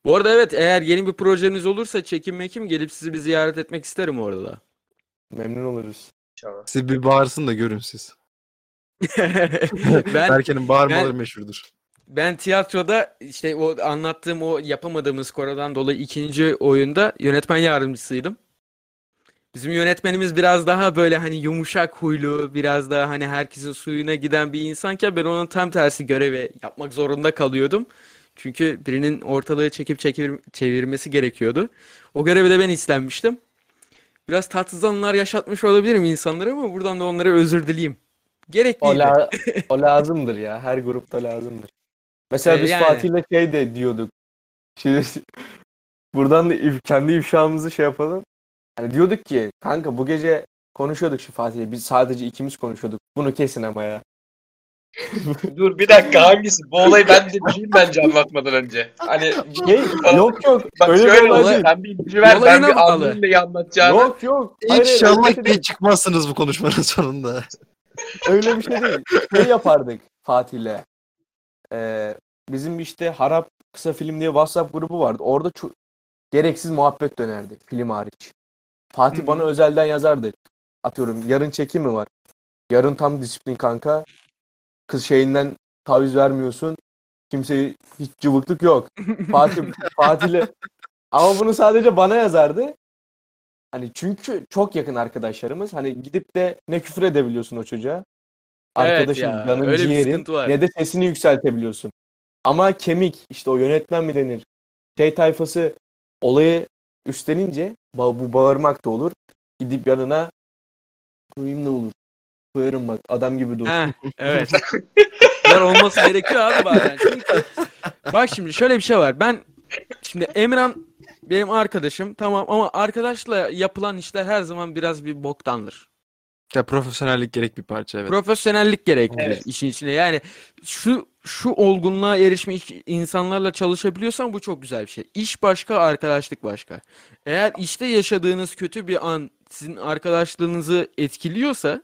Bu arada evet eğer yeni bir projeniz olursa çekim mekim gelip sizi bir ziyaret etmek isterim orada da. Memnun oluruz. İnşallah. Siz bir bağırsın da görün siz. ben Berke'nin bağırmaları ben- meşhurdur. ben tiyatroda işte o anlattığım o yapamadığımız koronadan dolayı ikinci oyunda yönetmen yardımcısıydım. Bizim yönetmenimiz biraz daha böyle hani yumuşak huylu, biraz daha hani herkesin suyuna giden bir insanken ben onun tam tersi görevi yapmak zorunda kalıyordum. Çünkü birinin ortalığı çekip çekir, çevirmesi gerekiyordu. O görevi de ben istenmiştim. Biraz tatsız anılar yaşatmış olabilirim insanlara ama buradan da onlara özür dileyeyim. O, Gerekliydi. la- o lazımdır ya. Her grupta lazımdır. Mesela Ee, biz yani. Fatih'le şey de diyorduk. Şimdi buradan da if- kendi ifşamızı şey yapalım. Hani diyorduk ki kanka bu gece konuşuyorduk şu Fatih'le. Biz sadece ikimiz konuşuyorduk. Bunu kesin ama ya. Dur bir dakika hangisi? Bu olayı ben de bileyim bence anlatmadan önce. Hani Şey, yok yok. Bak öyle şöyle olay olay, sen bir ipucu ver ben bir anlayayım neyi anlatacağını. Yok yok. Hayır, İnşallah bir şey çıkmazsınız bu konuşmanın sonunda. Öyle bir şey değil. Şey yapardık Fatih'le. Ee, bizim işte Harap Kısa Film diye WhatsApp grubu vardı. Orada çok gereksiz muhabbet dönerdi film hariç. Fatih Hı. bana özelden yazardı. Atıyorum yarın çekim mi var? Yarın tam disiplin kanka. Kız şeyinden taviz vermiyorsun. Kimseye hiç cıvıklık yok. Fatih Fatih'le ama bunu sadece bana yazardı. Hani çünkü çok yakın arkadaşlarımız. Hani gidip de ne küfür edebiliyorsun o çocuğa. Evet Arkadaşın ya, canın öyle ciğerin ne de sesini yükseltebiliyorsun. Ama kemik işte o yönetmen mi denir? Şey tayfası olayı üstlenince bu bağırmak da olur. Gidip yanına koyayım ne olur. Koyarım bak adam gibi dur. Heh, evet. Bunlar olması gerekiyor abi bazen. Çünkü bak şimdi şöyle bir şey var. Ben şimdi Emran benim arkadaşım tamam ama arkadaşla yapılan işler her zaman biraz bir boktandır. Ya profesyonellik gerek bir parça evet. Profesyonellik gerektirir Evet. işin içine. Yani şu şu olgunluğa erişmiş insanlarla çalışabiliyorsan bu çok güzel bir şey. İş başka, arkadaşlık başka. Eğer işte yaşadığınız kötü bir an sizin arkadaşlığınızı etkiliyorsa,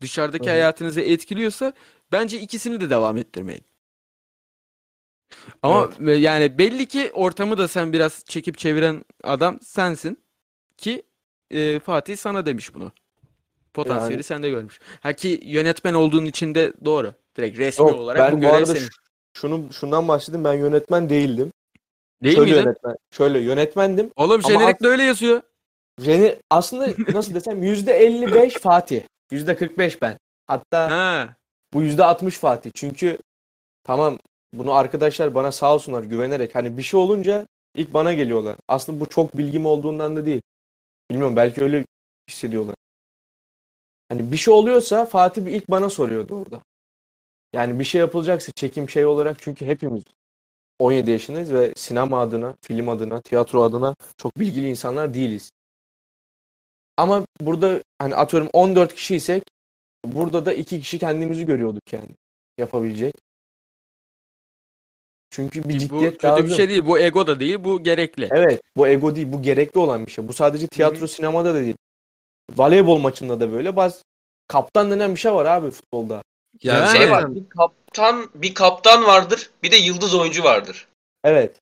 dışarıdaki hı. hayatınızı etkiliyorsa bence ikisini de devam ettirmeyin. Ama e, yani belli ki ortamı da sen biraz çekip çeviren adam sensin ki e, Fatih sana demiş bunu. Potansiyeli Yani- sende görmüş. Ha ki yönetmen olduğun için de doğru. Direkt resmi Yok, olarak ben bu görev senin. şunu şundan başladım. Ben yönetmen değildim. Değil şöyle miydin? yönetmen. Şöyle yönetmendim. Oğlum jenerikte öyle yazıyor. Jeni, aslında nasıl desem %55 Fatih. %45 ben. Hatta Ha. bu %60 Fatih. Çünkü tamam bunu arkadaşlar bana sağ olsunlar güvenerek hani bir şey olunca ilk bana geliyorlar. Aslında bu çok bilgim olduğundan da değil. Bilmiyorum belki öyle hissediyorlar. Hani bir şey oluyorsa Fatih ilk bana soruyordu orada. Yani bir şey yapılacaksa çekim şey olarak çünkü hepimiz 17 yaşındayız ve sinema adına, film adına, tiyatro adına çok bilgili insanlar değiliz. Ama burada hani atıyorum 14 kişiysek burada da iki kişi kendimizi görüyorduk yani yapabilecek. Çünkü bir Bu ciddiyet kötü lazım. bir şey değil. Bu ego da değil. Bu gerekli. Evet, bu ego değil, bu gerekli olan bir şey. Bu sadece tiyatro, sinemada da değil. Voleybol maçında da böyle. Baz kaptan denen bir şey var abi futbolda. Ya Yani- Şey var, bir kaptan, bir kaptan vardır, bir de yıldız oyuncu vardır. Evet.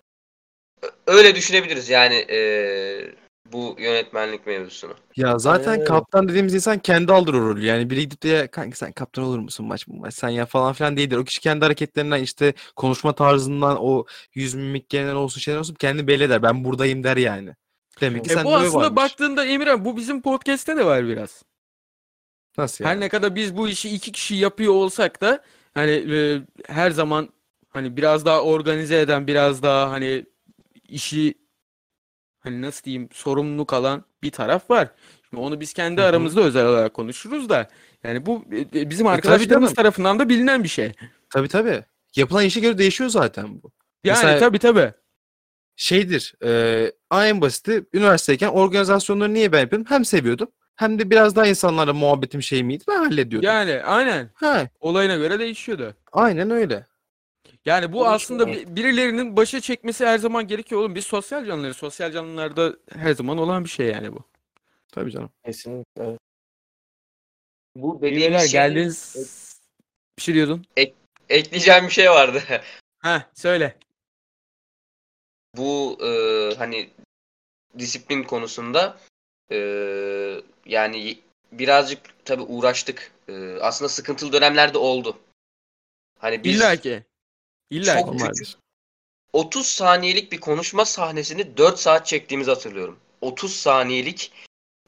Öyle düşünebiliriz yani eee, bu yönetmenlik mevzusunu. Ya zaten öyle. kaptan dediğimiz insan kendi alır o rolü. Yani biri gidip de ya kanka sen kaptan olur musun maç bu maç sen ya falan filan değildir. O kişi kendi hareketlerinden işte konuşma tarzından o yüz mimiklerinden olsun şeyler olsun kendi belli eder. Ben buradayım der yani. Demek ki E sen bu aslında varmış. baktığında Emirhan bu bizim podcast'te de var biraz. Nasıl yani? Her ne kadar biz bu işi iki kişi yapıyor olsak da hani e, her zaman hani biraz daha organize eden, biraz daha hani işi hani nasıl diyeyim sorumluluk alan bir taraf var. Şimdi onu biz kendi aramızda özel olarak konuşuruz da yani bu e, bizim tabii arkadaşlarımız canım. tarafından da bilinen bir şey. Tabii tabii. Yapılan işe göre değişiyor zaten bu. Yani Mesela- tabii tabii. Şeydir. E, en basiti üniversiteyken organizasyonları niye ben yapıyordum? Hem seviyordum hem de biraz daha insanlarla muhabbetim şey miydi ben hallediyordum. Yani aynen Ha, olayına göre değişiyordu. aynen öyle. Yani bu Onun aslında bi- birilerinin başa çekmesi her zaman gerekiyor oğlum. Biz sosyal canlıları, sosyal canlılarda her zaman olan bir şey yani bu. Tabii canım. Kesinlikle. Evet. Bu Beyler dediğimiz şey, geldiniz. Bir şey diyordun. ekleyeceğim bir şey vardı. Ha söyle. bu eee, hani disiplin konusunda eee, yani birazcık tabii uğraştık. Eee, aslında sıkıntılı dönemlerde oldu. Hani biz İlla ki. İlla çok küçük 30 saniyelik bir konuşma sahnesini 4 saat çektiğimizi hatırlıyorum. 30 saniyelik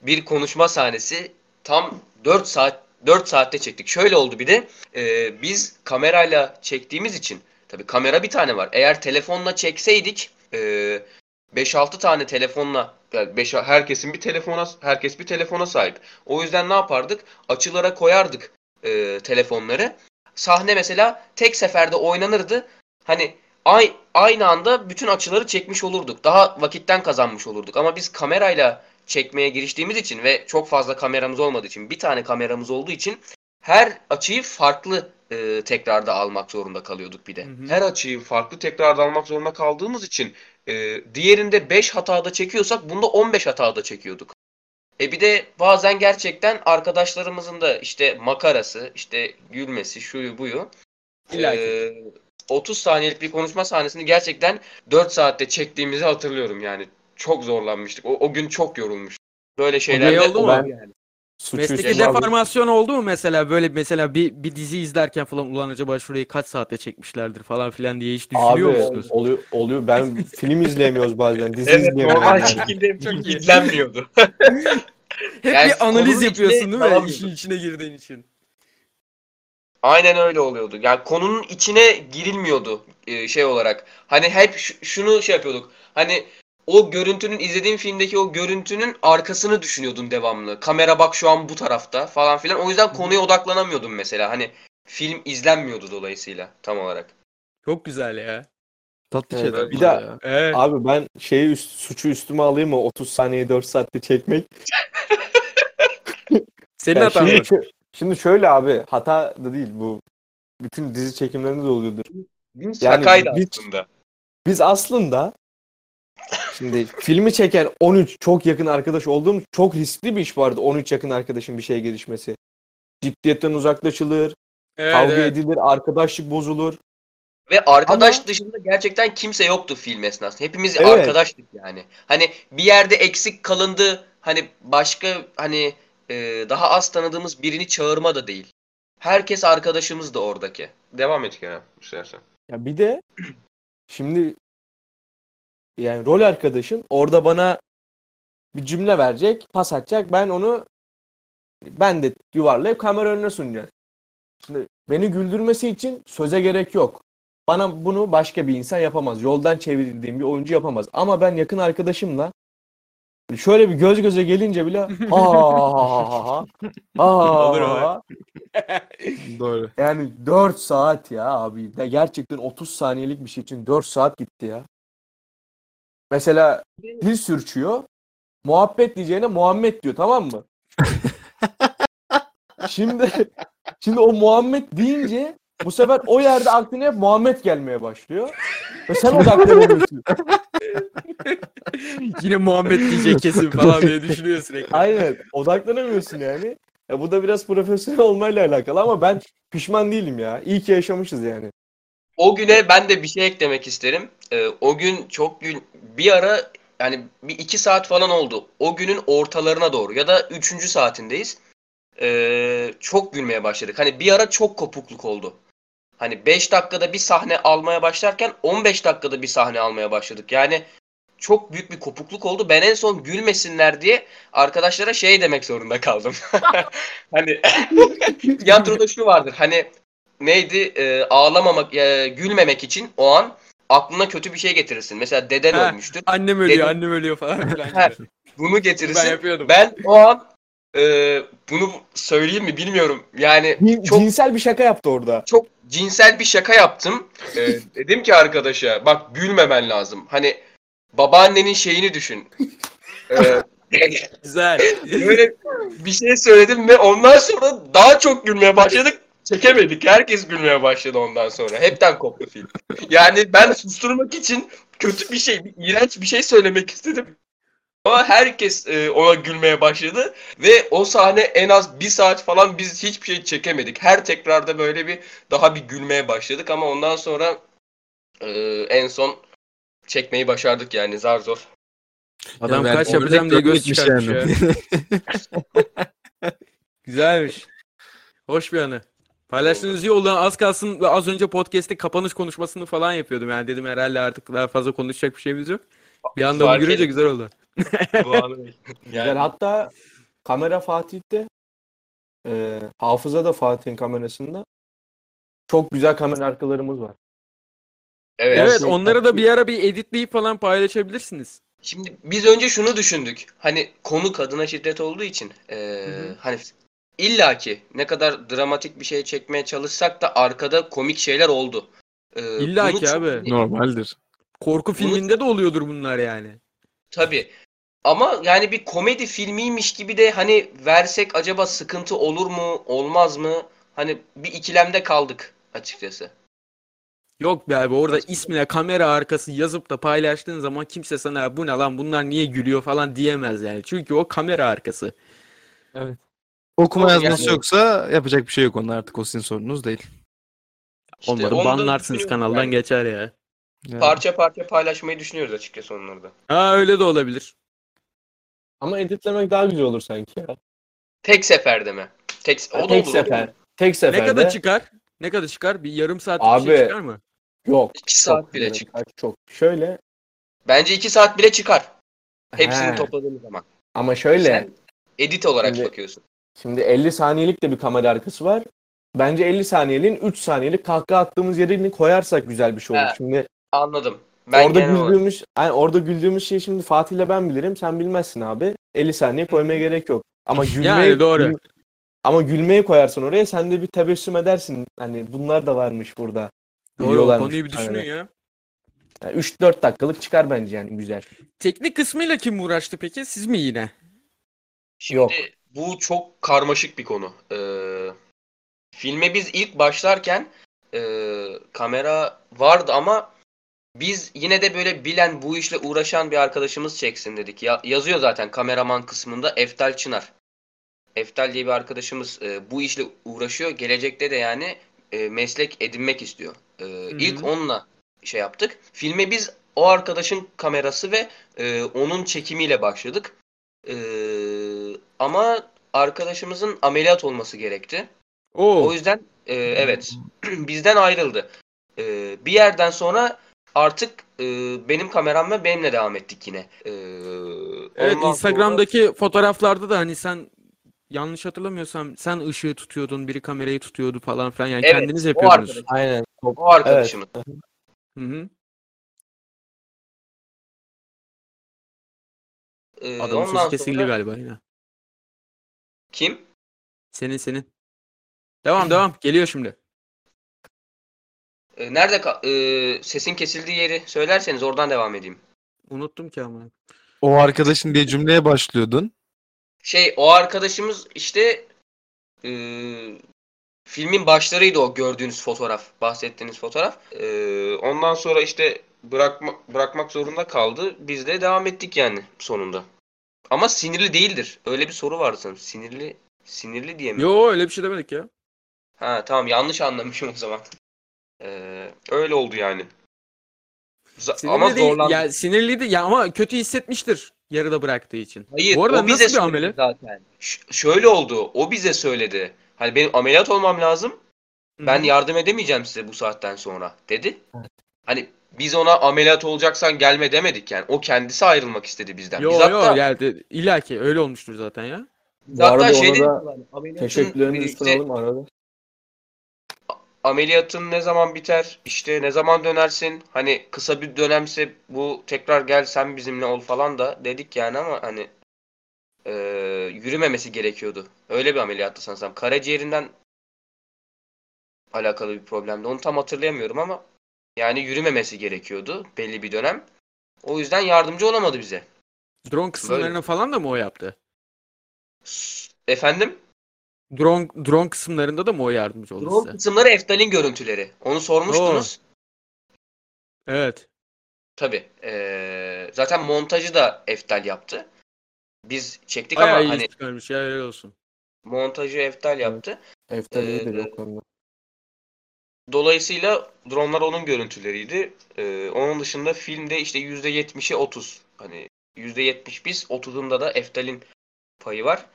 bir konuşma sahnesi tam 4 saat 4 saatte çektik. Şöyle oldu bir de e, biz kamerayla çektiğimiz için tabii kamera bir tane var. Eğer telefonla çekseydik e, 5-6 tane telefonla yani beş, herkesin bir telefona herkes bir telefona sahip. O yüzden ne yapardık? Açılara koyardık e, telefonları. Sahne mesela tek seferde oynanırdı. hani ay- aynı anda bütün açıları çekmiş olurduk. Daha vakitten kazanmış olurduk. Ama biz kamerayla çekmeye giriştiğimiz için ve çok fazla kameramız olmadığı için bir tane kameramız olduğu için her açıyı farklı e, tekrarda almak zorunda kalıyorduk bir de. Hı hı. Her açıyı farklı tekrarda almak zorunda kaldığımız için e, diğerinde 5 hatada çekiyorsak bunda 15 hatada çekiyorduk. E bir de bazen gerçekten arkadaşlarımızın da işte makarası, işte gülmesi, şuyu buyu. İlla e, 30 saniyelik bir konuşma sahnesini gerçekten 4 saatte çektiğimizi hatırlıyorum yani. Çok zorlanmıştık. O, o gün çok yorulmuştuk. Böyle şeyler şey oldu mu? yani. Suçu Mesleki alıp- deformasyon oldu mu mesela böyle mesela bir bir dizi izlerken falan ulan acaba şurayı kaç saatte çekmişlerdir falan filan diye hiç düşünüyor Abi musunuz? oluyor, oluyor. Ben film izleyemiyoruz bazen. Dizi Evet izleyemiyoruz. normal yani. şekilde Çok izlenmiyordu. Hep Yani bir analiz konunun yapıyorsun içine değil mi? dalamıyordun. İşin içine girdiğin için. Aynen öyle oluyordu. Yani konunun içine girilmiyordu e, şey olarak. Hani hep ş- şunu şey yapıyorduk. Hani o görüntünün izlediğin filmdeki o görüntünün arkasını düşünüyordun devamlı. Kamera bak şu an bu tarafta falan filan. O yüzden konuya odaklanamıyordum mesela. Hani film izlenmiyordu dolayısıyla tam olarak. Çok güzel ya. Tatlı Evet, şeyler bir ya. Evet. Abi ben şeyi üst, suçu üstüme alayım mı? 30 saniye 4 saatte çekmek. Senin Ya hatan şimdi, şö- şimdi şöyle abi hata da değil bu. Bütün dizi çekimlerinde de oluyordur. Yani Şakaydı biz- aslında. Biz aslında şimdi filmi çeken 13 çok yakın arkadaş olduğumuz çok riskli bir iş vardı 13 yakın arkadaşın bir şeye gelişmesi. Ciddiyetten uzaklaşılır, Evet, kavga evet. edilir, arkadaşlık bozulur. Ve arkadaş Ama- dışında gerçekten kimse yoktu film esnasında. Hepimiz Evet. arkadaştık yani. Hani bir yerde eksik kalındı. Hani başka hani e, daha az tanıdığımız birini çağırma da değil. Herkes arkadaşımız da oradaki. Devam et Kerem istersen. Ya bir de şimdi yani rol arkadaşın orada bana bir cümle verecek, pas atacak. Ben onu ben de yuvarlayıp kamera önüne sunacağım. Şimdi beni güldürmesi için söze gerek yok. Bana bunu başka bir insan yapamaz. Yoldan çevrildiğim bir oyuncu yapamaz. Ama ben yakın arkadaşımla şöyle bir göz göze gelince bile olur. ha Doğru. yani 4 saat ya abi. Ya gerçekten 30 saniyelik bir şey için 4 saat gitti ya. Mesela dil sürçüyor. Muhabbet diyeceğine Muhammed diyor tamam mı? şimdi şimdi o Muhammed deyince bu sefer o yerde aklına hep Muhammed gelmeye başlıyor. Ve sen odaklanamıyorsun. Yine Muhammed diyecek kesin falan diye düşünüyor sürekli. Aynen. Odaklanamıyorsun yani. Ya bu da biraz profesyonel olmayla alakalı ama ben pişman değilim ya. İyi ki yaşamışız yani. O güne ben de bir şey eklemek isterim. Ee, o gün çok gün bir ara yani bir iki saat falan oldu. O günün ortalarına doğru ya da üçüncü saatindeyiz. Ee, çok gülmeye başladık. Hani bir ara çok kopukluk oldu. Hani 5 dakikada bir sahne almaya başlarken 15 dakikada bir sahne almaya başladık. Yani çok büyük bir kopukluk oldu. Ben en son gülmesinler diye arkadaşlara şey demek zorunda kaldım. hani tiyatroda şu vardır. Hani neydi? Ee, ağlamamak, e, gülmemek için o an aklına kötü bir şey getirirsin. Mesela deden Ha, ölmüştür. Annem ölüyor, Dedim- annem ölüyor falan filan. Ha. Bunu getirirsin. ben yapıyordum. Ben o an e, bunu söyleyeyim mi bilmiyorum. Yani Cin- çok Cinsel bir şaka yaptı orada. çok cinsel bir şaka yaptım. E, dedim ki arkadaşa bak gülmemen lazım. Hani babaannenin şeyini düşün. E, Güzel. böyle bir şey söyledim ve ondan sonra daha çok gülmeye başladık. Çekemedik. Herkes gülmeye başladı ondan sonra. Hepten koptu film. Yani ben susturmak için kötü bir şey, bir iğrenç bir şey söylemek istedim. Ama herkes e, ona gülmeye başladı ve o sahne en az bir saat falan biz hiçbir şey çekemedik. Her tekrarda böyle bir daha bir gülmeye başladık ama ondan sonra e, en son çekmeyi başardık yani zar zor. Adam Yani kaç yapacağım diye göz çıkartmış yani. ya. Güzelmiş. Hoş bir anı. Paylaştığınız iyi oldu. Az kalsın ve az önce podcast'te kapanış konuşmasını falan yapıyordum. Yani dedim herhalde artık daha fazla konuşacak bir şeyimiz yok. Bir anda bunu görünce güzel oldu. Bu anı- Yani yani, hatta kamera Fatih'te e, hafıza da Fatih'in kamerasında çok güzel kamera arkalarımız var. evet. Evet, Gerçekten. onları da bir ara bir editleyip falan paylaşabilirsiniz. Şimdi biz önce şunu düşündük. Hani konu kadına şiddet olduğu için eee, hı. hani illaki ne kadar dramatik bir şey çekmeye çalışsak da arkada komik şeyler oldu. Ee, İlla bunu ki çok abi. Normaldir. Korku filminde de oluyordur bunlar yani. Tabii. Ama yani bir komedi filmiymiş gibi de hani versek acaba sıkıntı olur mu, olmaz mı? Hani bir ikilemde kaldık açıkçası. Yok be abi orada ismine kamera arkası yazıp da paylaştığın zaman kimse sana bu ne lan bunlar niye gülüyor falan diyemez yani. Çünkü o kamera arkası. Okuma yazması yani- yoksa yapacak bir şey yok onlar artık o sizin sorunuz değil. İşte Onları onu da banlarsınız düşünüyorum kanaldan yani. geçer ya. Yani. Parça parça paylaşmayı düşünüyoruz açıkçası onları da. Ha öyle de olabilir. Ama editlemek daha güzel olur sanki ya. Tek seferde mi? Tek, o da tek olur, sefer. olur. Tek Ne seferde. kadar çıkar? Ne kadar çıkar? Bir yarım saatlik bir şey Abi, çıkar mı? Yok. İki saat çok bile evet, çık. kaç Çok. Şöyle. Bence iki saat bile çıkar. Hepsini He. topladığımız zaman. Ama şöyle. Sen edit olarak Şimdi- bakıyorsun. Şimdi 50 saniyelik de bir kamera arkası var. Bence 50 saniyeliğin 3 saniyelik kahkaha attığımız yerini koyarsak güzel bir şey olur. He. Şimdi Anladım. Ben orada güldüğümüz yani orada güldüğümüz şeyi şimdi Fatih'le ben bilirim. Sen bilmezsin abi. 50 saniye koymaya gerek yok. Ama gülmeye Yani doğru. gül- ama gülmeye koyarsan oraya sen de bir tebessüm edersin. Hani bunlar da varmış burada. Doğru konuyu bir düşünün ya. Yani 3-4 dakikalık çıkar bence yani güzel. Teknik kısmıyla kim uğraştı peki? Siz mi yine? Şimdi Yok. Bu çok karmaşık bir konu. Ee, filme biz ilk başlarken e, kamera vardı ama biz yine de böyle bilen bu işle uğraşan bir arkadaşımız çeksin dedik. Ya, yazıyor zaten kameraman kısmında Eftal Çınar. Eftal diye bir arkadaşımız e, bu işle uğraşıyor. Gelecekte de yani e, meslek edinmek istiyor. E, ilk onunla şey yaptık. Filme biz o arkadaşın kamerası ve e, onun çekimiyle başladık. E, ama arkadaşımızın ameliyat olması gerekti. Oo. O yüzden e, evet bizden ayrıldı. E, bir yerden sonra artık e, benim kameram ve benimle devam ettik yine. E, Evet Instagram'daki fotoğraflarda da hani sen yanlış hatırlamıyorsam sen ışığı tutuyordun, biri kamerayı tutuyordu falan filan yani Evet, kendiniz o yapıyordunuz. arkadaş. Aynen. sonra o arkadaşımız. Hı hı. E, Adamın ondan sözü kesildi sonra galiba yine. Kim? Senin senin. Devam devam. Geliyor şimdi. E, nerede ka- e, sesin kesildiği yeri söylerseniz oradan devam edeyim. Unuttum ki ama. O arkadaşın diye cümleye başlıyordun. Şey o arkadaşımız işte e, filmin başlarıydı o gördüğünüz fotoğraf, bahsettiğiniz fotoğraf. E, ondan sonra işte bırakma, bırakmak zorunda kaldı. Biz de devam ettik yani sonunda. Ama sinirli değildir. Öyle bir soru vardı sanırım. Sinirli sinirli diye mi? Yo öyle bir şey demedik ya. Ha tamam yanlış anlamışım o zaman. E, öyle oldu yani. Z- Sinirli ama değil. zorlandı. Ya sinirliydi ya ama kötü hissetmiştir yarıda bıraktığı için. Hayır, Bu arada o bize nasıl bir söyledi amele? zaten. Ş- şöyle oldu. O bize söyledi. Hani benim ameliyat olmam lazım. Ben Hı. yardım edemeyeceğim size bu saatten sonra dedi. Hani biz ona ameliyat olacaksan gelme demedik yani. O kendisi ayrılmak istedi bizden. Yo biz yo hatta, de- illa ki öyle olmuştur zaten ya. Bu hatta arada şey da Teşekkürlerimizi işte, sunalım arada. ameliyatın ne zaman biter? İşte ne zaman dönersin? Hani kısa bir dönemse bu tekrar gel sen bizimle ol falan da dedik yani ama hani e, yürümemesi gerekiyordu. Öyle bir ameliyattı sanırsam. Karaciğerinden alakalı bir problemdi. Onu tam hatırlayamıyorum ama yani yürümemesi gerekiyordu belli bir dönem. O yüzden yardımcı olamadı bize. Drone kısımlarını falan da mı o yaptı? Efendim? Drone drone kısımlarında da mı o yardımcı oldu Drone size? kısımları Eftal'in görüntüleri. Onu sormuştunuz. Evet. Tabii. Ee, zaten montajı da Eftal yaptı. Biz çektik Bayağı ama iyi hani çıkarmış ya helal olsun. montajı Eftal yaptı. Eftel iyidir Ee, o konuda. Dolayısıyla dronlar onun görüntüleriydi. Ee, onun dışında filmde işte %70'e 30. Hani %70 biz, 30'unda da Eftal'in payı var.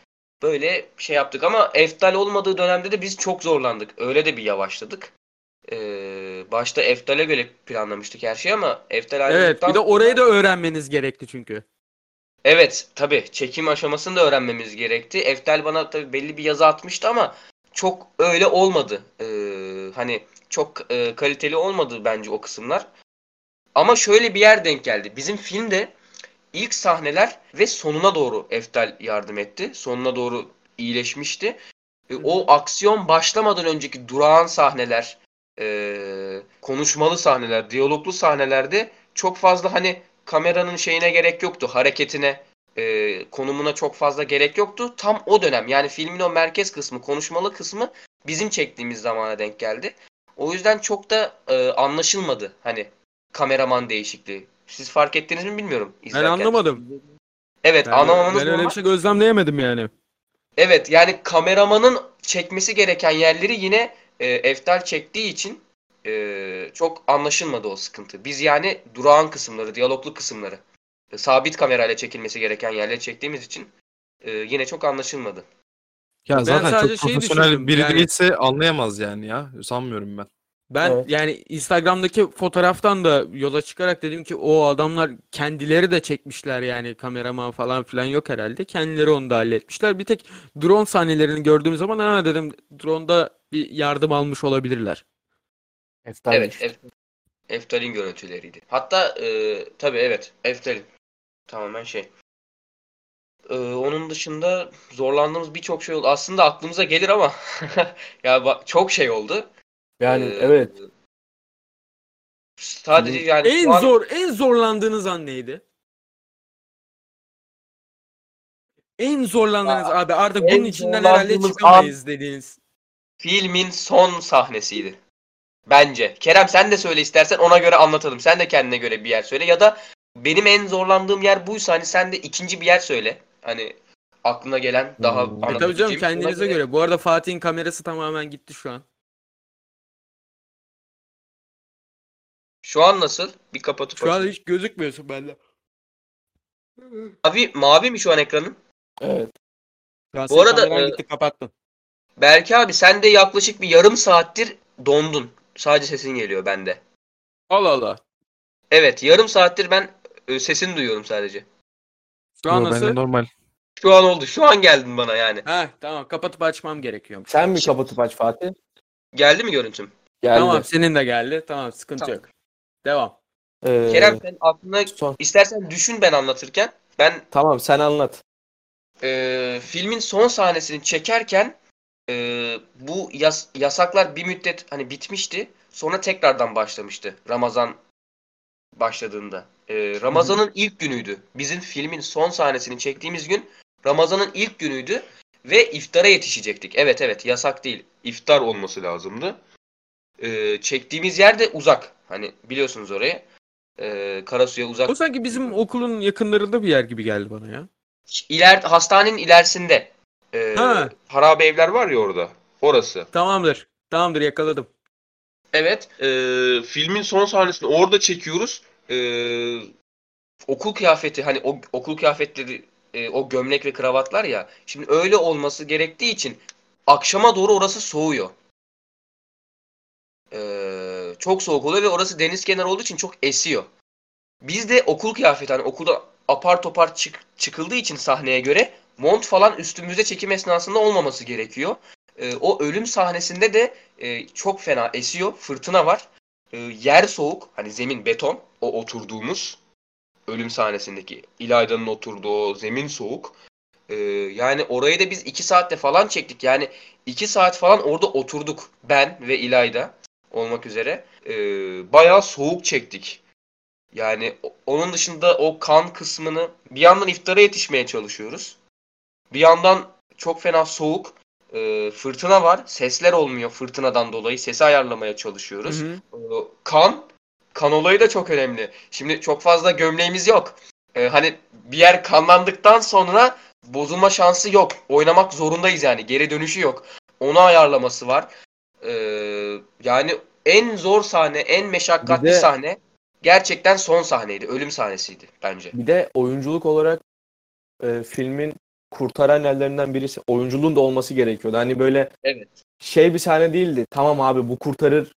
Böyle şey yaptık ama Eftal olmadığı dönemde de biz çok zorlandık. Öyle de bir yavaşladık. Ee, başta Eftal'e göre planlamıştık her şeyi ama Eftal Evet ayrıldıktan bir de orayı da öğrenmeniz gerekti çünkü. Evet tabii çekim aşamasını da öğrenmemiz gerekti. Eftel bana tabii belli bir yazı atmıştı ama çok öyle olmadı. Ee, hani çok e, kaliteli olmadı bence o kısımlar. Ama şöyle bir yer denk geldi. Bizim filmde ilk sahneler ve sonuna doğru Eftel yardım etti. Sonuna doğru iyileşmişti. E, o aksiyon başlamadan önceki durağan sahneler, e, konuşmalı sahneler, diyaloglu sahnelerde çok fazla hani kameranın şeyine gerek yoktu. Hareketine, e, konumuna çok fazla gerek yoktu. Tam o dönem yani filmin o merkez kısmı, konuşmalı kısmı bizim çektiğimiz zamana denk geldi. O yüzden çok da e, anlaşılmadı hani kameraman değişikliği. Siz fark ettiniz mi bilmiyorum Ben izlerken. anlamadım. Evet Yani anlamamanız ben öyle normal. bir şey gözlemleyemedim yani. Evet yani kameramanın çekmesi gereken yerleri yine e, Eftal çektiği için e, çok anlaşılmadı o sıkıntı. Biz yani durağan kısımları, diyaloglu kısımları, sabit kamerayla çekilmesi gereken yerleri çektiğimiz için e, yine çok anlaşılmadı. Ya Ben zaten sadece çok profesyonel biri yani- değilse anlayamaz yani ya. Sanmıyorum ben. Ben Evet. yani Instagram'daki fotoğraftan da yola çıkarak dedim ki o adamlar kendileri de çekmişler yani kameraman falan filan yok herhalde. Kendileri onu da halletmişler. Bir tek drone sahnelerini gördüğüm zaman ha dedim drone'da bir yardım almış olabilirler. Eftal Evet, Eftal'in görüntüleriydi. Hatta e, tabii evet, Eftal'in. Tamamen şey. E, onun dışında zorlandığımız birçok şey oldu. Aslında aklımıza gelir ama ya bak çok şey oldu. Yani Ee, evet. Sadece yani En an- zor en zorlandığınız an neydi? En zorlandığınız abi artık bunun içinden herhalde çıkamayız dediğiniz. filmin son sahnesiydi. Bence. Kerem sen de söyle istersen ona göre anlatalım. Sen de kendine göre bir yer söyle ya da benim en zorlandığım yer buysa hani sen de ikinci bir yer söyle. Hani aklına gelen daha Hmm. E tabii canım kendinize göre. Bu arada Fatih'in kamerası tamamen gitti şu an. Şu an nasıl? Bir kapatıp Şu an hiç gözükmüyorsun bende. Mavi, mavi mi şu an ekranın? Evet. Bu arada, e, gitti kapattın. Belki abi sen de yaklaşık bir yarım saattir dondun. Sadece sesin geliyor bende. Allah Allah. Evet yarım saattir ben e, sesini duyuyorum sadece. Şu an Yo, bende nasıl? normal. Şu an oldu. Şu an geldin bana yani. Ha tamam kapatıp açmam gerekiyormuş. Sen mi kapatıp aç Fatih? Geldi mi görüntüm? Geldi. Tamam senin de geldi. Tamam sıkıntı Tamam. yok. Devam. Ee, Kerem sen aklına son. istersen düşün ben anlatırken. Ben Tamam sen anlat. e, filmin son sahnesini çekerken e, bu yas- yasaklar bir müddet hani bitmişti. Sonra tekrardan başlamıştı. Ramazan başladığında. E, Ramazan'ın ilk günüydü. Bizim filmin son sahnesini çektiğimiz gün Ramazan'ın ilk günüydü ve iftara yetişecektik. Evet evet yasak değil. İftar olması lazımdı. E, çektiğimiz yer de uzak. Hani biliyorsunuz orayı. E, Karasu'ya uzak. O sanki bizim okulun yakınlarında bir yer gibi geldi bana ya. İler, hastanenin ilerisinde. E, Ha. harabe evler var ya orada. Orası. Tamamdır. Tamamdır yakaladım. Evet. e, filmin son sahnesini orada çekiyoruz. E, okul kıyafeti hani o okul kıyafetleri e, o gömlek ve kravatlar ya. Şimdi öyle olması gerektiği için akşama doğru orası soğuyor. E, çok soğuk oluyor ve orası deniz kenarı olduğu için çok esiyor. Biz de okul kıyafeti hani okulda apar topar çık, çıkıldığı için sahneye göre mont falan üstümüzde çekim esnasında olmaması gerekiyor. E, o ölüm sahnesinde de e, çok fena esiyor. Fırtına var. E, yer soğuk. Hani zemin beton. O oturduğumuz ölüm sahnesindeki İlayda'nın oturduğu zemin soğuk. E, yani orayı da biz iki saatte falan çektik. Yani iki saat falan orada oturduk. Ben ve İlayda olmak üzere. E, bayağı soğuk çektik. Yani onun dışında o kan kısmını bir yandan iftara yetişmeye çalışıyoruz. Bir yandan çok fena soğuk. E, fırtına var. Sesler olmuyor fırtınadan dolayı. Sesi ayarlamaya çalışıyoruz. Hı hı. Ee, kan kan olayı da çok önemli. Şimdi çok fazla gömleğimiz yok. Ee, hani bir yer kanlandıktan sonra bozulma şansı yok. Oynamak zorundayız yani. Geri dönüşü yok. Onu ayarlaması var. Ee, yani en zor sahne, en meşakkatli Bir de- sahne gerçekten son sahneydi. Ölüm sahnesiydi bence. Bir de oyunculuk olarak e, filmin kurtaran ellerinden birisi oyunculuğun da olması gerekiyordu. Hani böyle Evet. şey bir sahne değildi. Tamam abi bu kurtarır.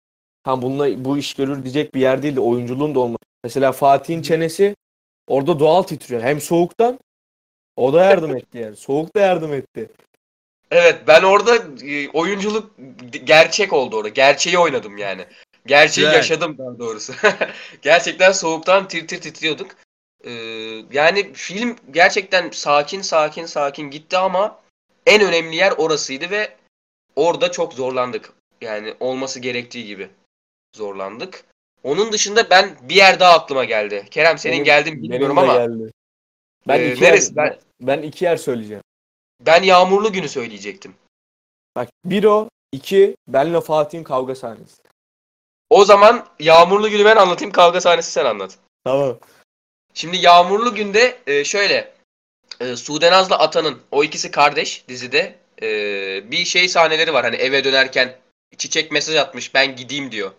Tam bununla bu iş görür diyecek bir yer değildi. Oyunculuğun da olması. Mesela Fatih'in çenesi orada doğal titriyor. Hem soğuktan o da yardım etti yani. Soğuk da yardım etti. Evet ben orada e, oyunculuk gerçek oldu orada. Gerçeği oynadım yani. Gerçeği Güzel. yaşadım daha doğrusu. Gerçekten soğuktan tir tir titriyorduk. Ee, yani film gerçekten sakin sakin sakin gitti ama en önemli yer orasıydı ve orada çok zorlandık. Yani olması gerektiği gibi. zorlandık. Onun dışında ben bir yer daha aklıma geldi. Kerem senin Benim- geldi mi bilmiyorum benim de ama geldi. Ben Ee, iki neresi? yer, Ben- ben iki yer söyleyeceğim. ben yağmurlu günü söyleyecektim. Bak bir o, iki benle Fatih'in kavga sahnesi. O zaman yağmurlu günü ben anlatayım kavga sahnesi sen anlat. Tamam. Şimdi Yağmurlu Gün'de e, şöyle e, Sude Naz'la Atan'ın o ikisi kardeş dizide e, bir şey sahneleri var. Hani eve dönerken çiçek mesaj atmış ben gideyim diyor.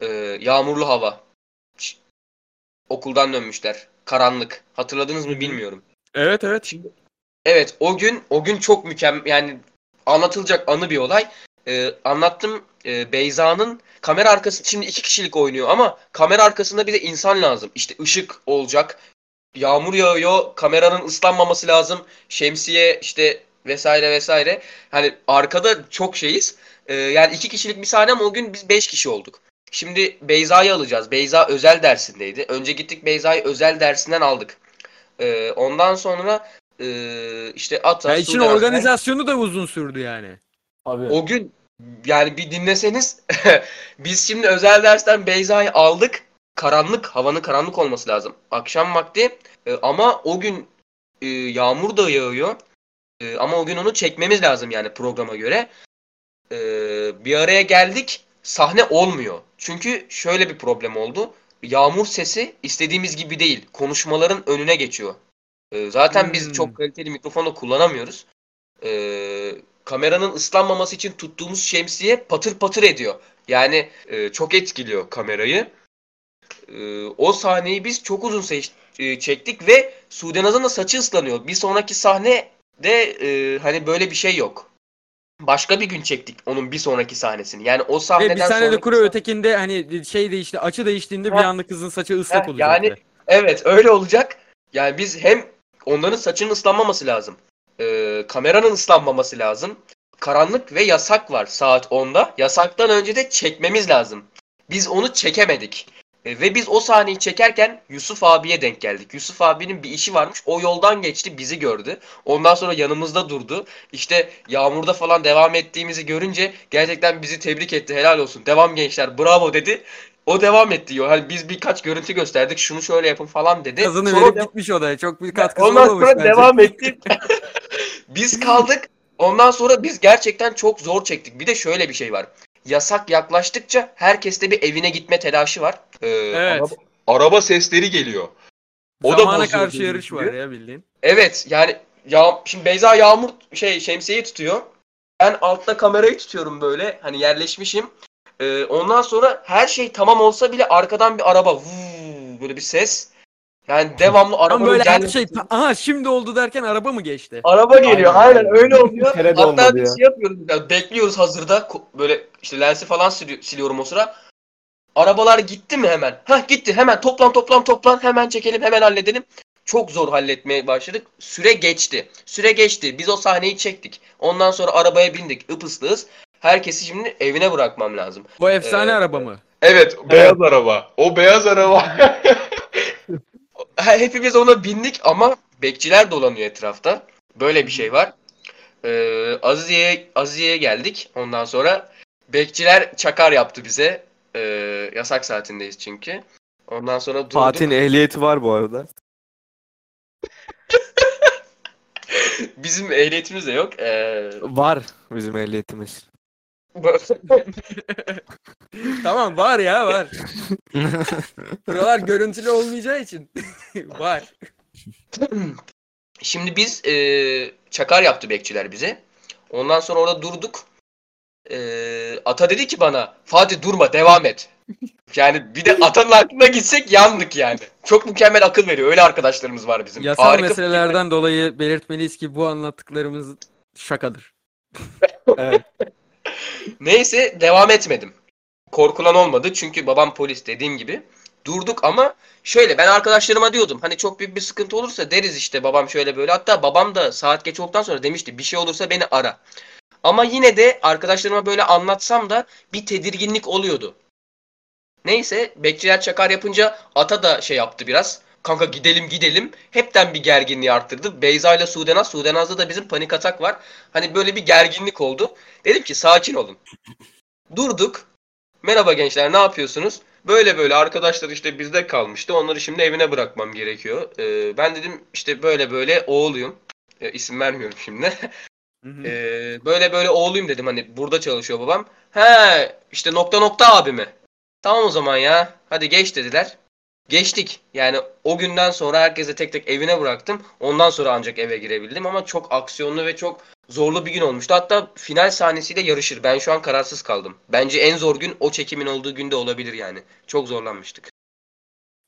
E, yağmurlu hava. Ş- Okuldan dönmüşler. Karanlık. Hatırladınız mı bilmiyorum. Evet evet. Evet o gün o gün çok mükemmel yani anlatılacak anı bir olay. Ee, anlattım e, Beyza'nın kamera arkası şimdi iki kişilik oynuyor ama kamera arkasında bir de insan lazım. İşte ışık olacak. Yağmur yağıyor. Kameranın ıslanmaması lazım. Şemsiye işte vesaire vesaire. Hani arkada çok şeyiz. Ee, yani iki kişilik bir sahne ama o gün biz beş kişi olduk. Şimdi Beyza'yı alacağız. Beyza özel dersindeydi. Önce gittik Beyza'yı özel dersinden aldık. Ee, ondan sonra ee, işte Ata, Ya için organizasyonu da uzun sürdü yani. Abi. o gün yani bir dinleseniz biz şimdi özel dersten Beyza'yı aldık. Karanlık, havanın karanlık olması lazım. Akşam vakti E, ama o gün e, yağmur da yağıyor. E, ama o gün onu çekmemiz lazım yani programa göre. E, bir araya geldik. Sahne olmuyor. Çünkü şöyle bir problem oldu. Yağmur sesi istediğimiz gibi değil. Konuşmaların önüne geçiyor. E, zaten biz Hmm. çok kaliteli mikrofon da kullanamıyoruz. E, kameranın ıslanmaması için tuttuğumuz şemsiye patır patır ediyor. Yani e, çok etkiliyor kamerayı. E, o sahneyi biz çok uzun seç- e, çektik ve Sudenaz'ın da saçı ıslanıyor. Bir sonraki sahnede e, hani böyle bir şey yok. Başka bir gün çektik onun bir sonraki sahnesini. Yani o Ve sahneden bir sahnede kuru sahne- ötekinde hani şey değişti açı değiştiğinde bir Heh. anda kızın saçı ıslak Heh, olacaktı. yani- Evet öyle olacak. Yani biz hem onların saçının ıslanmaması lazım. Kameranın ıslanmaması lazım. Karanlık ve yasak var saat 10'da. Yasaktan önce de çekmemiz lazım. Biz onu çekemedik. Ee, ve biz o sahneyi çekerken Yusuf abiye denk geldik. Yusuf abinin bir işi varmış. O yoldan geçti bizi gördü. Ondan sonra yanımızda durdu. İşte yağmurda falan devam ettiğimizi görünce gerçekten bizi tebrik etti. Helal olsun. Devam gençler. Bravo dedi. O devam etti. diyor. Hani biz birkaç görüntü gösterdik. Şunu şöyle yapın falan dedi. Kazını Sonra verip gitmiş odaya. Çok bir katkısı Ondan olmamış sonra bence. devam etti. biz kaldık. Ondan sonra biz gerçekten çok zor çektik. Bir de şöyle bir şey var. Yasak yaklaştıkça herkeste bir evine gitme telaşı var. Ee, Evet. Araba, araba sesleri geliyor. O da Zamana bozuyor karşı yarış görüntüyü. var ya bildiğin. Evet yani ya şimdi Beyza Yağmur şey şemsiyeyi tutuyor. Ben altta kamerayı tutuyorum böyle hani yerleşmişim. Ee, ondan sonra her şey tamam olsa bile arkadan bir araba vuu, böyle bir ses. Yani devamlı Tam arabanın böyle her şey ta- aha şimdi oldu derken araba mı geçti? Araba geliyor. Aynen. Aynen, öyle oluyor. Bir kere de Hatta olmadı biz ya. şey yapıyoruz. yani bekliyoruz hazırda. Ko- Böyle işte lensi falan sili- siliyorum o sıra. Arabalar gitti mi hemen? Hah gitti. Hemen toplan toplan toplan. Hemen çekelim hemen halledelim. Çok zor halletmeye başladık. Süre geçti. Süre geçti. Biz o sahneyi çektik. Ondan sonra arabaya bindik. Ipıslığız. Herkesi şimdi evine bırakmam lazım. Bu efsane Ee, araba mı? Evet, beyaz araba. O beyaz araba. Hepimiz ona bindik ama bekçiler dolanıyor etrafta. Böyle bir şey var. Ee, Azize'ye Azize'ye geldik. Ondan sonra bekçiler çakar yaptı bize. Ee, yasak saatindeyiz çünkü. Ondan sonra durduk. Fatih'in ehliyeti var bu arada. Bizim ehliyetimiz de yok. Ee, Var bizim ehliyetimiz. Tamam var ya var. Buralar görüntülü olmayacağı için var. Şimdi biz e, çakar yaptı bekçiler bize. Ondan sonra orada durduk. E, ata dedi ki bana Fatih durma devam et. Yani bir de atanın aklına gitsek yandık yani. Çok mükemmel akıl veriyor. Öyle arkadaşlarımız var bizim. Yasal Harika meselelerden dolayı belirtmeliyiz ki bu anlattıklarımız şakadır. Evet. Neyse devam etmedim. Korkulan olmadı çünkü babam polis dediğim gibi. Durduk ama şöyle ben arkadaşlarıma diyordum hani çok büyük bir sıkıntı olursa deriz işte babam şöyle böyle. Hatta babam da saat geç olduktan sonra demişti bir şey olursa beni ara. Ama yine de arkadaşlarıma böyle anlatsam da bir tedirginlik oluyordu. Neyse bekçiler çakar yapınca ata da şey yaptı biraz. Kanka gidelim gidelim. Hepten bir gerginliği arttırdı. Beyza ile Sudenaz. Sudenaz'da da bizim panik atak var. Hani böyle bir gerginlik oldu. Dedim ki sakin olun. Durduk. Merhaba gençler ne yapıyorsunuz? Böyle böyle arkadaşlar işte bizde kalmıştı. Onları şimdi evine bırakmam gerekiyor. Ee, ben dedim işte böyle böyle oğluyum. Ee, isim vermiyorum şimdi. Ee, böyle böyle oğluyum dedim hani burada çalışıyor babam. He işte nokta nokta abi mi? Tamam o zaman ya. Hadi geç dediler. Geçtik. Yani o günden sonra herkese tek tek evine bıraktım. Ondan sonra ancak eve girebildim ama çok aksiyonlu ve çok zorlu bir gün olmuştu. Hatta final sahnesiyle yarışır. Ben şu an kararsız kaldım. Bence en zor gün o çekimin olduğu günde olabilir yani. Çok zorlanmıştık.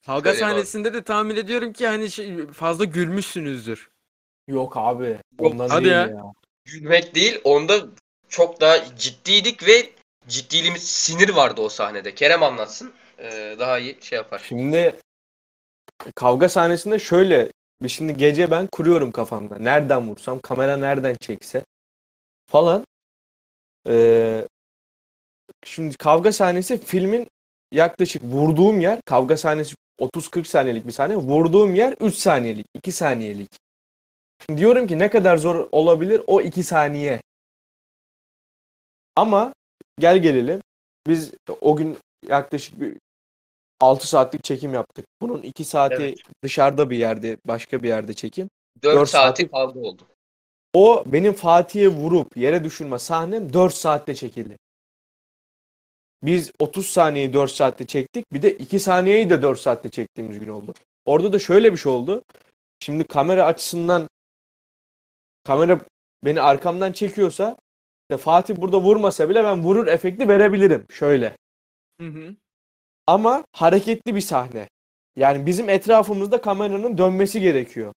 Kavga Öyle sahnesinde de tahmin ediyorum ki hani şey, fazla gülmüşsünüzdür. Yok abi. Ondan Hadi değil ya. ya. Gülmek değil, onda çok daha ciddiydik ve ciddiliğimiz sinir vardı o sahnede. Kerem anlatsın. Ee, daha iyi şey yapar. Şimdi kavga sahnesinde şöyle şimdi gece ben kuruyorum kafamda. Nereden vursam, kamera nereden çekse falan. Ee, şimdi kavga sahnesi filmin yaklaşık vurduğum yer kavga sahnesi 30-40 saniyelik bir sahne. Vurduğum yer 3 saniyelik, 2 saniyelik. Diyorum ki ne kadar zor olabilir o 2 saniye. Ama gel gelelim. Biz o gün yaklaşık bir 6 saatlik çekim yaptık. Bunun 2 saati Evet. dışarıda bir yerde, başka bir yerde çekim. 4, Dört saati saati- kavga oldu. O benim Fatih'e vurup yere düşürme sahnem 4 saatte çekildi. Biz 30 saniyeyi 4 saatte çektik. Bir de 2 saniyeyi de 4 saatte çektiğimiz gün oldu. Orada da şöyle bir şey oldu. Şimdi kamera açısından kamera beni arkamdan çekiyorsa işte Fatih burada vurmasa bile ben vurur efekti verebilirim. Şöyle. Hı hı. Ama hareketli bir sahne. Yani bizim etrafımızda kameranın dönmesi gerekiyor.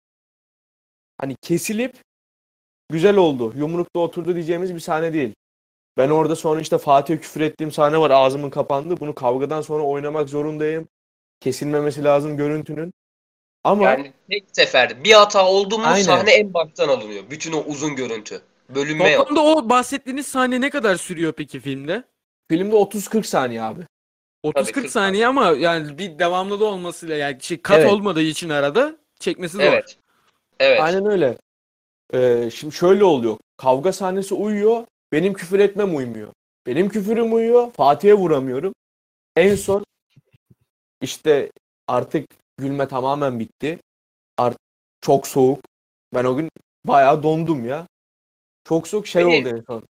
Hani kesilip güzel oldu, yumrukta oturdu diyeceğimiz bir sahne değil. Ben orada sonra işte Fatih'e küfür ettiğim sahne var. Ağzımın kapandı. Bunu kavgadan sonra oynamak zorundayım. Kesilmemesi lazım görüntünün. Ama Yani tek seferde bir hata oldu mu Aynen. sahne en baştan alınıyor. Bütün o uzun görüntü. Bölünme. Toplamda o bahsettiğiniz sahne ne kadar sürüyor peki filmde? filmde 30-40 saniye abi. 30-40 40 saniye ama yani bir devamlı da olmasıyla yani şey, kat Evet. olmadığı için arada çekmesi zor. Evet. Evet. Aynen öyle. Ee, şimdi şöyle oluyor. Kavga sahnesi uyuyor. Benim küfür etmem uymuyor. Benim küfürüm uyuyor. Fatih'e vuramıyorum. En son işte artık gülme tamamen bitti. Art çok soğuk. Ben o gün bayağı dondum ya. Çok soğuk şey Peki- oldu en son.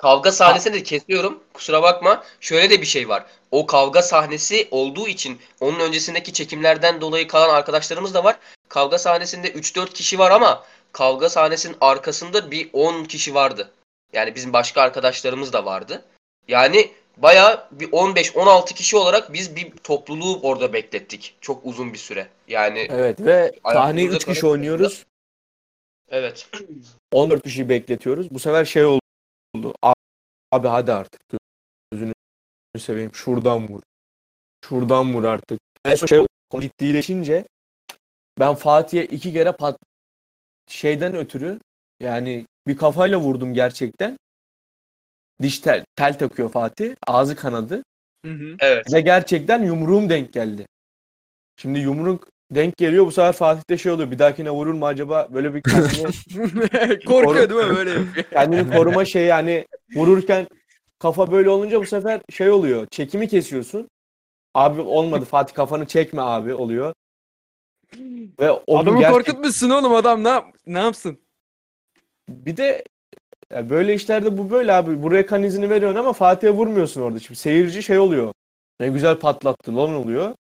Kavga sahnesini de kesiyorum. Kusura bakma. Şöyle de bir şey var. O kavga sahnesi olduğu için onun öncesindeki çekimlerden dolayı kalan arkadaşlarımız da var. Kavga sahnesinde 3-4 kişi var ama kavga sahnesinin arkasında bir 10 kişi vardı. Yani bizim başka arkadaşlarımız da vardı. Yani bayağı bir 15-16 kişi olarak biz bir topluluğu orada beklettik. Çok uzun bir süre. Yani Evet ve sahneyi Ayaklarımıza 3 kişi oynuyoruz. evet. 14 kişiyi bekletiyoruz. Bu sefer şey oldu. A- Abi hadi artık. Gözünü seveyim. Şuradan vur. Şuradan vur artık. En son şey ciddileşince ben Fatih'e iki kere pat şeyden ötürü yani bir kafayla vurdum gerçekten. Diş tel, tel takıyor Fatih. Ağzı kanadı. Hı hı. Evet. Ve gerçekten yumruğum denk geldi. Şimdi yumruk denk geliyor. Bu sefer Fatih'te şey oluyor. Bir dahakine vurur mu acaba? Böyle bir kendini Korkuyor değil mi böyle kendini koruma şeyi yani vururken kafa böyle olunca bu sefer şey oluyor. Çekimi kesiyorsun. Abi olmadı Fatih kafanı çekme abi oluyor. Ve o Adamı gerçek- korkutmuşsun oğlum adam ne, yap- ne yapsın? bir de ya böyle işlerde bu böyle abi. Buraya kan izini veriyorsun ama Fatih'e vurmuyorsun orada. Şimdi seyirci şey oluyor. Ne güzel patlattı lan oluyor.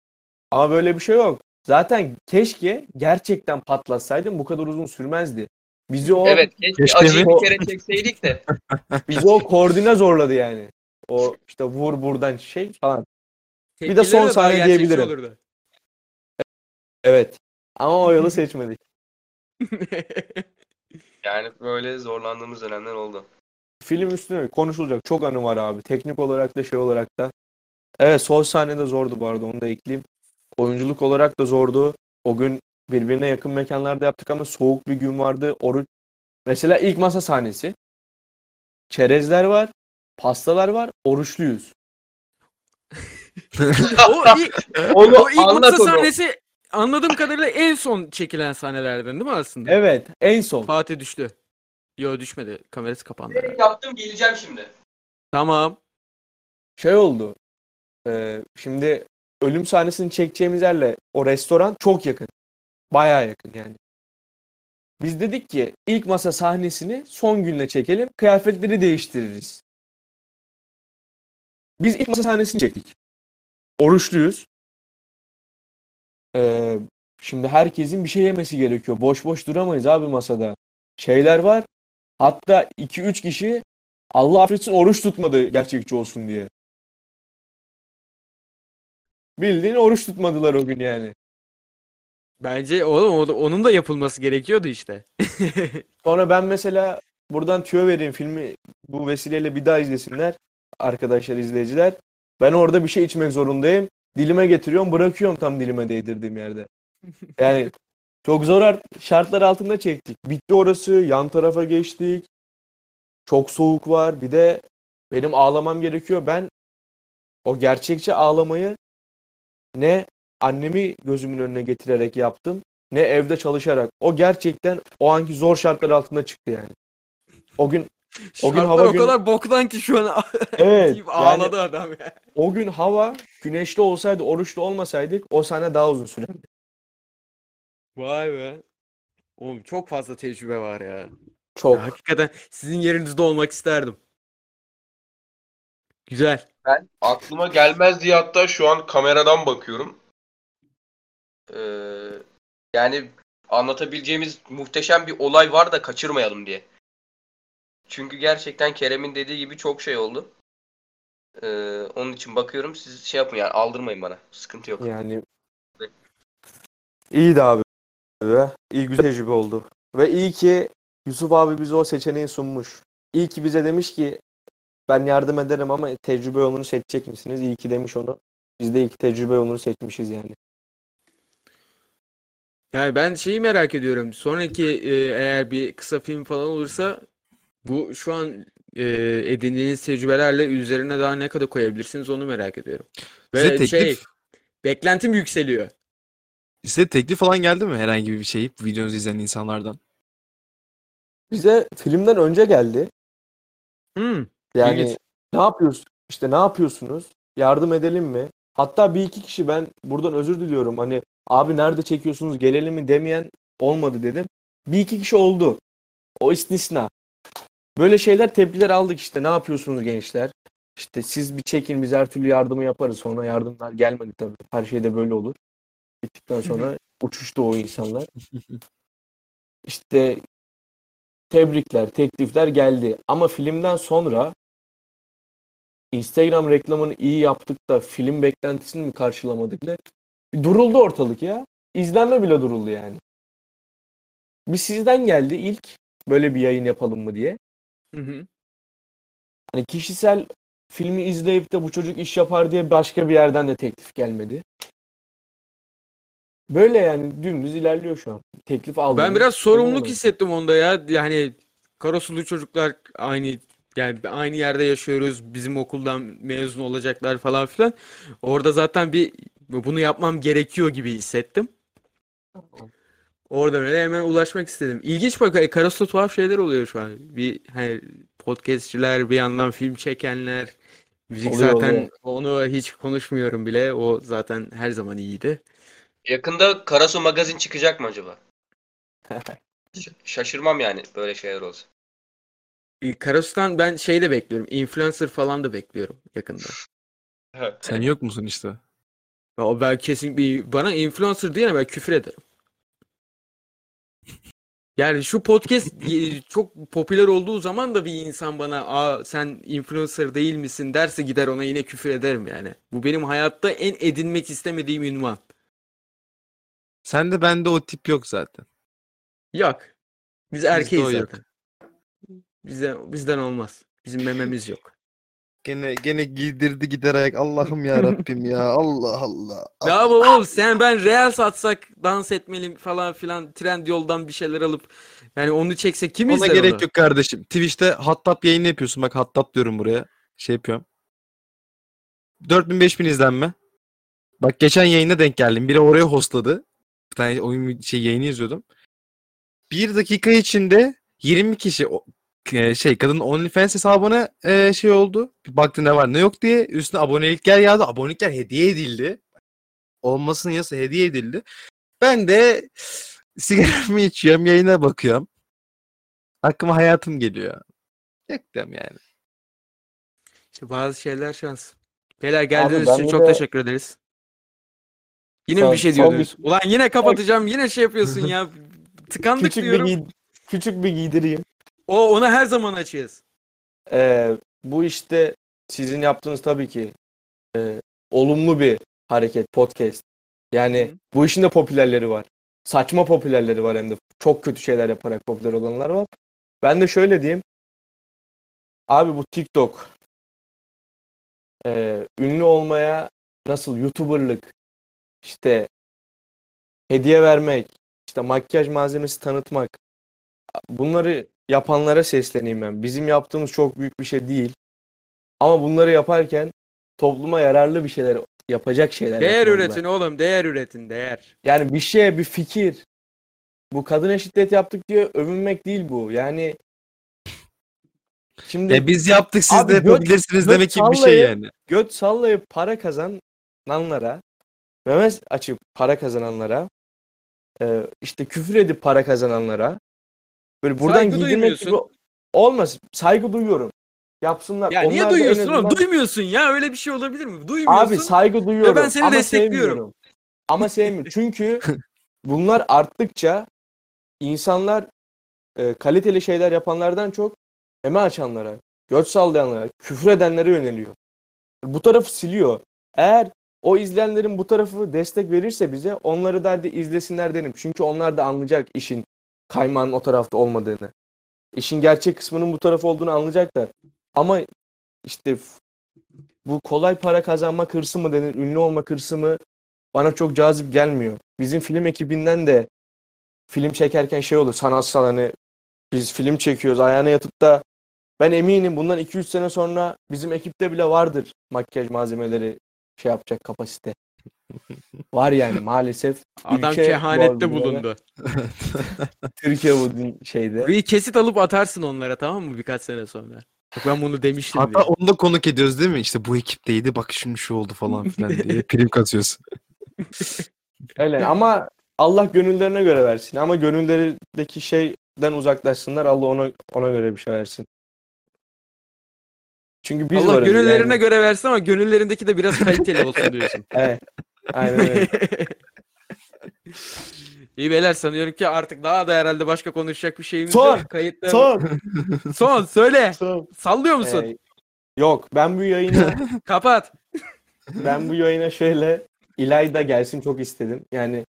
Ama böyle bir şey yok. Zaten keşke gerçekten patlatsaydım bu kadar uzun sürmezdi. Bizi o Evet. Keşke Keşke acıyı bir kere çekseydik de. bizi o koordine zorladı yani. O işte vur buradan şey falan. Bir de son Tepkileri sahne diyebilirim. olurdu. Evet. Ama o yolu seçmedik. Yani böyle zorlandığımız dönemler oldu. Film üstüne konuşulacak çok anı var abi. Teknik olarak da şey olarak da. Evet sol sahne de zordu bu arada onu da ekleyeyim. Oyunculuk olarak da zordu. O gün birbirine yakın mekanlarda yaptık ama soğuk bir gün vardı. Oruç. Mesela ilk masa sahnesi. Çerezler var. Pastalar var. Oruçluyuz. o ilk, Onu o ilk masa onu. sahnesi anladığım kadarıyla en son çekilen sahnelerden değil mi aslında? Evet. En son. Fatih düştü. Yo düşmedi. Kamerası kapandı. herhalde. Yaptım geleceğim şimdi. Tamam. şey oldu. Ee, şimdi ölüm sahnesini çekeceğimiz yerle o restoran çok yakın. Bayağı yakın yani. Biz dedik ki ilk masa sahnesini son günle çekelim. Kıyafetleri değiştiririz. Biz ilk masa sahnesini çektik. Oruçluyuz. Ee, şimdi herkesin bir şey yemesi gerekiyor. Boş boş duramayız abi masada. Şeyler var. Hatta 2-3 kişi Allah affetsin oruç tutmadı gerçekçi olsun diye. Bildiğin oruç tutmadılar o gün yani. Bence oğlum o da- onun da yapılması gerekiyordu işte. Sonra ben mesela buradan tüyo vereyim filmi bu vesileyle bir daha izlesinler arkadaşlar izleyiciler. Ben orada bir şey içmek zorundayım. Dilime getiriyorum bırakıyorum tam dilime değdirdiğim yerde. Yani çok zor art- şartlar altında çektik. Bitti orası yan tarafa geçtik. Çok soğuk var. Bir de benim ağlamam gerekiyor. Ben o gerçekçi ağlamayı ne annemi gözümün önüne getirerek yaptım ne evde çalışarak. O gerçekten o anki zor şartlar altında çıktı yani. O gün O gün hava o gün- kadar boktan ki şu an evet deyip yani ağladı adam ya. o gün hava güneşli olsaydı oruçlu olmasaydık o sahne daha uzun sürerdi. Vay be. Oğlum çok fazla tecrübe var ya. Çok. Ya hakikaten sizin yerinizde olmak isterdim. Güzel. Ben aklıma gelmez diye hatta şu an kameradan bakıyorum. Ee, yani anlatabileceğimiz muhteşem bir olay var da kaçırmayalım diye. Çünkü gerçekten Kerem'in dediği gibi çok şey oldu. Ee, onun için bakıyorum siz şey yapın yani aldırmayın bana. Sıkıntı yok. Yani iyiydi abi. Ve iyi güzel tecrübe oldu. Ve iyi ki Yusuf abi bize o seçeneği sunmuş. İyi ki bize demiş ki ben yardım ederim ama tecrübe yolunu seçecek misiniz? İyi ki demiş onu. Biz de iyi ki tecrübe yolunu seçmişiz yani. Yani ben şeyi merak ediyorum. Sonraki e, eğer bir kısa film falan olursa bu şu an e, edindiğiniz tecrübelerle üzerine daha ne kadar koyabilirsiniz onu merak ediyorum. Size Ve teklif, şey beklentim yükseliyor. size teklif falan geldi mi herhangi bir şey videonuzu izleyen insanlardan? Bize filmden önce geldi. Hmm. Yani İlginç. ne yapıyorsun? İşte ne yapıyorsunuz? Yardım edelim mi? Hatta bir iki kişi ben buradan özür diliyorum. Hani abi nerede çekiyorsunuz gelelim mi demeyen olmadı dedim. Bir iki kişi oldu. O istisna. Böyle şeyler tepkiler aldık işte. Ne yapıyorsunuz gençler? İşte siz bir çekin biz her türlü yardımı yaparız. Sonra yardımlar gelmedi tabii. Her şeyde böyle olur. Bittikten sonra uçuştu o insanlar. İşte tebrikler, teklifler geldi. Ama filmden sonra Instagram reklamını iyi yaptık da film beklentisini mi karşılamadık ne? Duruldu ortalık ya. İzlenme bile duruldu yani. Bir sizden geldi ilk böyle bir yayın yapalım mı diye. Hı hı. Hani kişisel filmi izleyip de bu çocuk iş yapar diye başka bir yerden de teklif gelmedi. Böyle yani dümdüz ilerliyor şu an. Teklif aldım. Ben biraz sorumluluk Olmadı. hissettim onda ya. Yani Karasulu çocuklar aynı yani aynı yerde yaşıyoruz. Bizim okuldan mezun olacaklar falan filan. Orada zaten bir bunu yapmam gerekiyor gibi hissettim. Orada böyle hemen ulaşmak istedim. İlginç bak e, Karasu'da tuhaf şeyler oluyor şu an. Bir hani podcastçiler bir yandan film çekenler. Müzik Oluyor, zaten oluyor. onu hiç konuşmuyorum bile. O zaten her zaman iyiydi. Yakında Karasu magazin çıkacak mı acaba? Ş- Şaşırmam yani böyle şeyler olsa. E, Karasu'dan ben şey de bekliyorum. Influencer falan da bekliyorum yakında. Sen yok musun işte? Ya o ben kesin bir bana influencer diyene ben küfür ederim. Yani şu podcast çok popüler olduğu zaman da bir insan bana Aa, sen influencer değil misin derse gider ona yine küfür ederim yani. Bu benim hayatta en edinmek istemediğim ünvan. Sen de bende o tip yok zaten. Yok. Biz Bizde erkeğiz o yok. zaten. Bizden, bizden olmaz. Bizim mememiz yok. Gene gene giydirdi giderek Allah'ım ya Rabbim ya Allah Allah. Ne yapalım oğlum sen ben reels atsak dans etmeli falan filan trend yoldan bir şeyler alıp yani onu çeksek kim Ona izler gerek onu? yok kardeşim. Twitch'te Hattab yayını yapıyorsun. Bak Hattab diyorum buraya. Şey yapıyorum. 4000 5000 izlenme. Bak geçen yayına denk geldim. Biri oraya hostladı. Bir tane oyun şey yayını izliyordum. Bir dakika içinde 20 kişi o- e, şey kadın OnlyFans hesabına e, şey oldu. Bir baktı ne var ne yok diye. Üstüne abonelikler yağdı. Abonelikler hediye edildi. Olmasın yasa hediye edildi. Ben de sigaramı içiyorum yayına bakıyorum. Aklıma hayatım geliyor. Yaktım yani. İşte bazı şeyler şans. Beyler geldiğiniz ben için çok de- teşekkür ederiz. Yine Son- bir şey son bir-? Ulan yine kapatacağım. Yine şey yapıyorsun ya. Tıkandık Küçük bir, diyorum. giy- küçük bir giydireyim. O onu her zaman açığız. Ee, bu işte sizin yaptığınız tabii ki e, olumlu bir hareket podcast. Yani Hı. bu işin de popülerleri var. Saçma popülerleri var hem de. Çok kötü şeyler yaparak popüler olanlar var. Ben de şöyle diyeyim. Abi bu TikTok e, ünlü olmaya nasıl YouTuber'lık işte hediye vermek işte makyaj malzemesi tanıtmak bunları yapanlara sesleneyim ben. Bizim yaptığımız çok büyük bir şey değil. Ama bunları yaparken topluma yararlı bir şeyler yapacak şeyler Değer üretin oğlum. Değer üretin. Değer. Yani bir şeye bir fikir. Bu kadına şiddet yaptık diye övünmek değil bu. Yani şimdi E biz yaptık siz Abi de göt- yapabilirsiniz göt demek gibi bir şey yani. göt sallayıp para kazananlara memes açıp para kazananlara e, işte küfür edip para kazananlara böyle buradan Saygı giydirmek gibi olmaz. Saygı duyuyorum. Yapsınlar. Ya niye Onlar en duyuyorsun oğlum? Duymuyorsun ya. Öyle bir şey olabilir mi? Duymuyorsun. Abi saygı duyuyorum. ben seni ama destekliyorum. sevmiyorum. Ama sevmiyorum. Çünkü bunlar arttıkça insanlar e, kaliteli şeyler yapanlardan çok eme açanlara, göt sallayanlara, küfür edenlere yöneliyor. Bu tarafı siliyor. Eğer o izleyenlerin bu tarafı destek verirse bize onları da hadi izlesinler derim. Çünkü onlar da anlayacak işin kaymağın o tarafta olmadığını. İşin gerçek kısmının bu taraf olduğunu anlayacaklar. Ama işte bu kolay para kazanma hırsı mı denir, ünlü olma hırsı mı bana çok cazip gelmiyor. Bizim film ekibinden de film çekerken şey olur sanatsal hani biz film çekiyoruz ayağına yatıp da ben eminim bundan 2-3 sene sonra bizim ekipte bile vardır makyaj malzemeleri şey yapacak kapasite. Var yani maalesef. Adam kehanette bu bulundu. Türkiye bu din- şeyde. Bir kesit alıp atarsın onlara tamam mı birkaç sene sonra. Bak ben bunu demiştim Hatta diye. onu da konuk ediyoruz değil mi? İşte bu ekipteydi bak şimdi şu oldu falan filan diye prim kasıyorsun. Öyle ama Allah gönüllerine göre versin. Ama gönüllerindeki şeyden uzaklaşsınlar. Allah ona ona göre bir şey versin. Çünkü biz Allah varız gönüllerine yani. göre versin ama gönüllerindeki de biraz kaliteli olsun diyorsun. Evet. Aynen öyle. İyi beyler sanıyorum ki artık daha da herhalde başka konuşacak bir şeyimiz Son, yok. Kayıtlar... Son. Son söyle. Son. Sallıyor musun? Ee, yok ben bu yayına Kapat. ben bu yayına şöyle İlayda gelsin çok istedim. Yani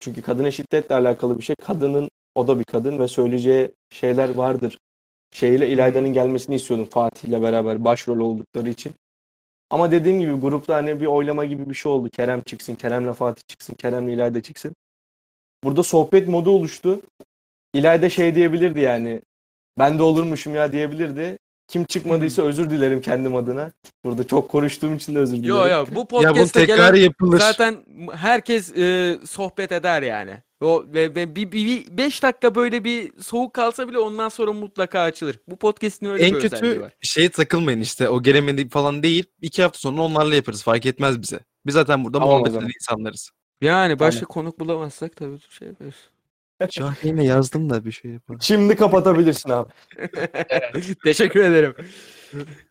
çünkü kadına şiddetle alakalı bir şey. Kadının o da bir kadın ve söyleyeceği şeyler vardır. Şeyle İlayda'nın gelmesini istiyordum Fatih'le beraber başrol oldukları için. Ama dediğim gibi grupta hani bir oylama gibi bir şey oldu. Kerem çıksın, Kerem'le Fatih çıksın, Kerem'le İlayda çıksın. Burada sohbet modu oluştu. İlayda şey diyebilirdi yani. Ben de olurmuşum ya diyebilirdi. Kim çıkmadıysa özür dilerim kendim adına. Burada çok konuştuğum için de özür dilerim. Yo yo bu ya bunun podcast'te tekrarı gelen yapılır. zaten herkes e, sohbet eder yani. O ve, ve bir, bir, bir beş dakika böyle bir soğuk kalsa bile ondan sonra mutlaka açılır. Bu podcast'in öyle en bir özelliği kötü var. şeye takılmayın işte o gelemedi falan değil. İki hafta sonra onlarla yaparız fark etmez bize. Biz zaten burada Tamam muhabbet eden insanlarız. Yani başka konuk bulamazsak tabii şey yaparız. Şahin'e yazdım da bir şey yapalım. Şimdi kapatabilirsin abi. Teşekkür ederim.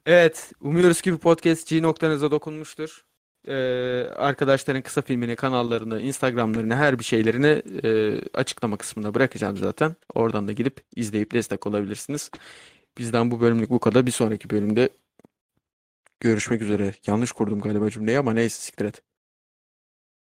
Evet, umuyoruz ki bu podcast G noktanıza dokunmuştur. Ee, arkadaşların kısa filmini, kanallarını, Instagram'larını, her bir şeylerini e, açıklama kısmına bırakacağım zaten. Oradan da gidip izleyip destek olabilirsiniz. Bizden bu bölümlük bu kadar. Bir sonraki bölümde görüşmek üzere. Yanlış kurdum galiba cümleyi ama neyse siktir et.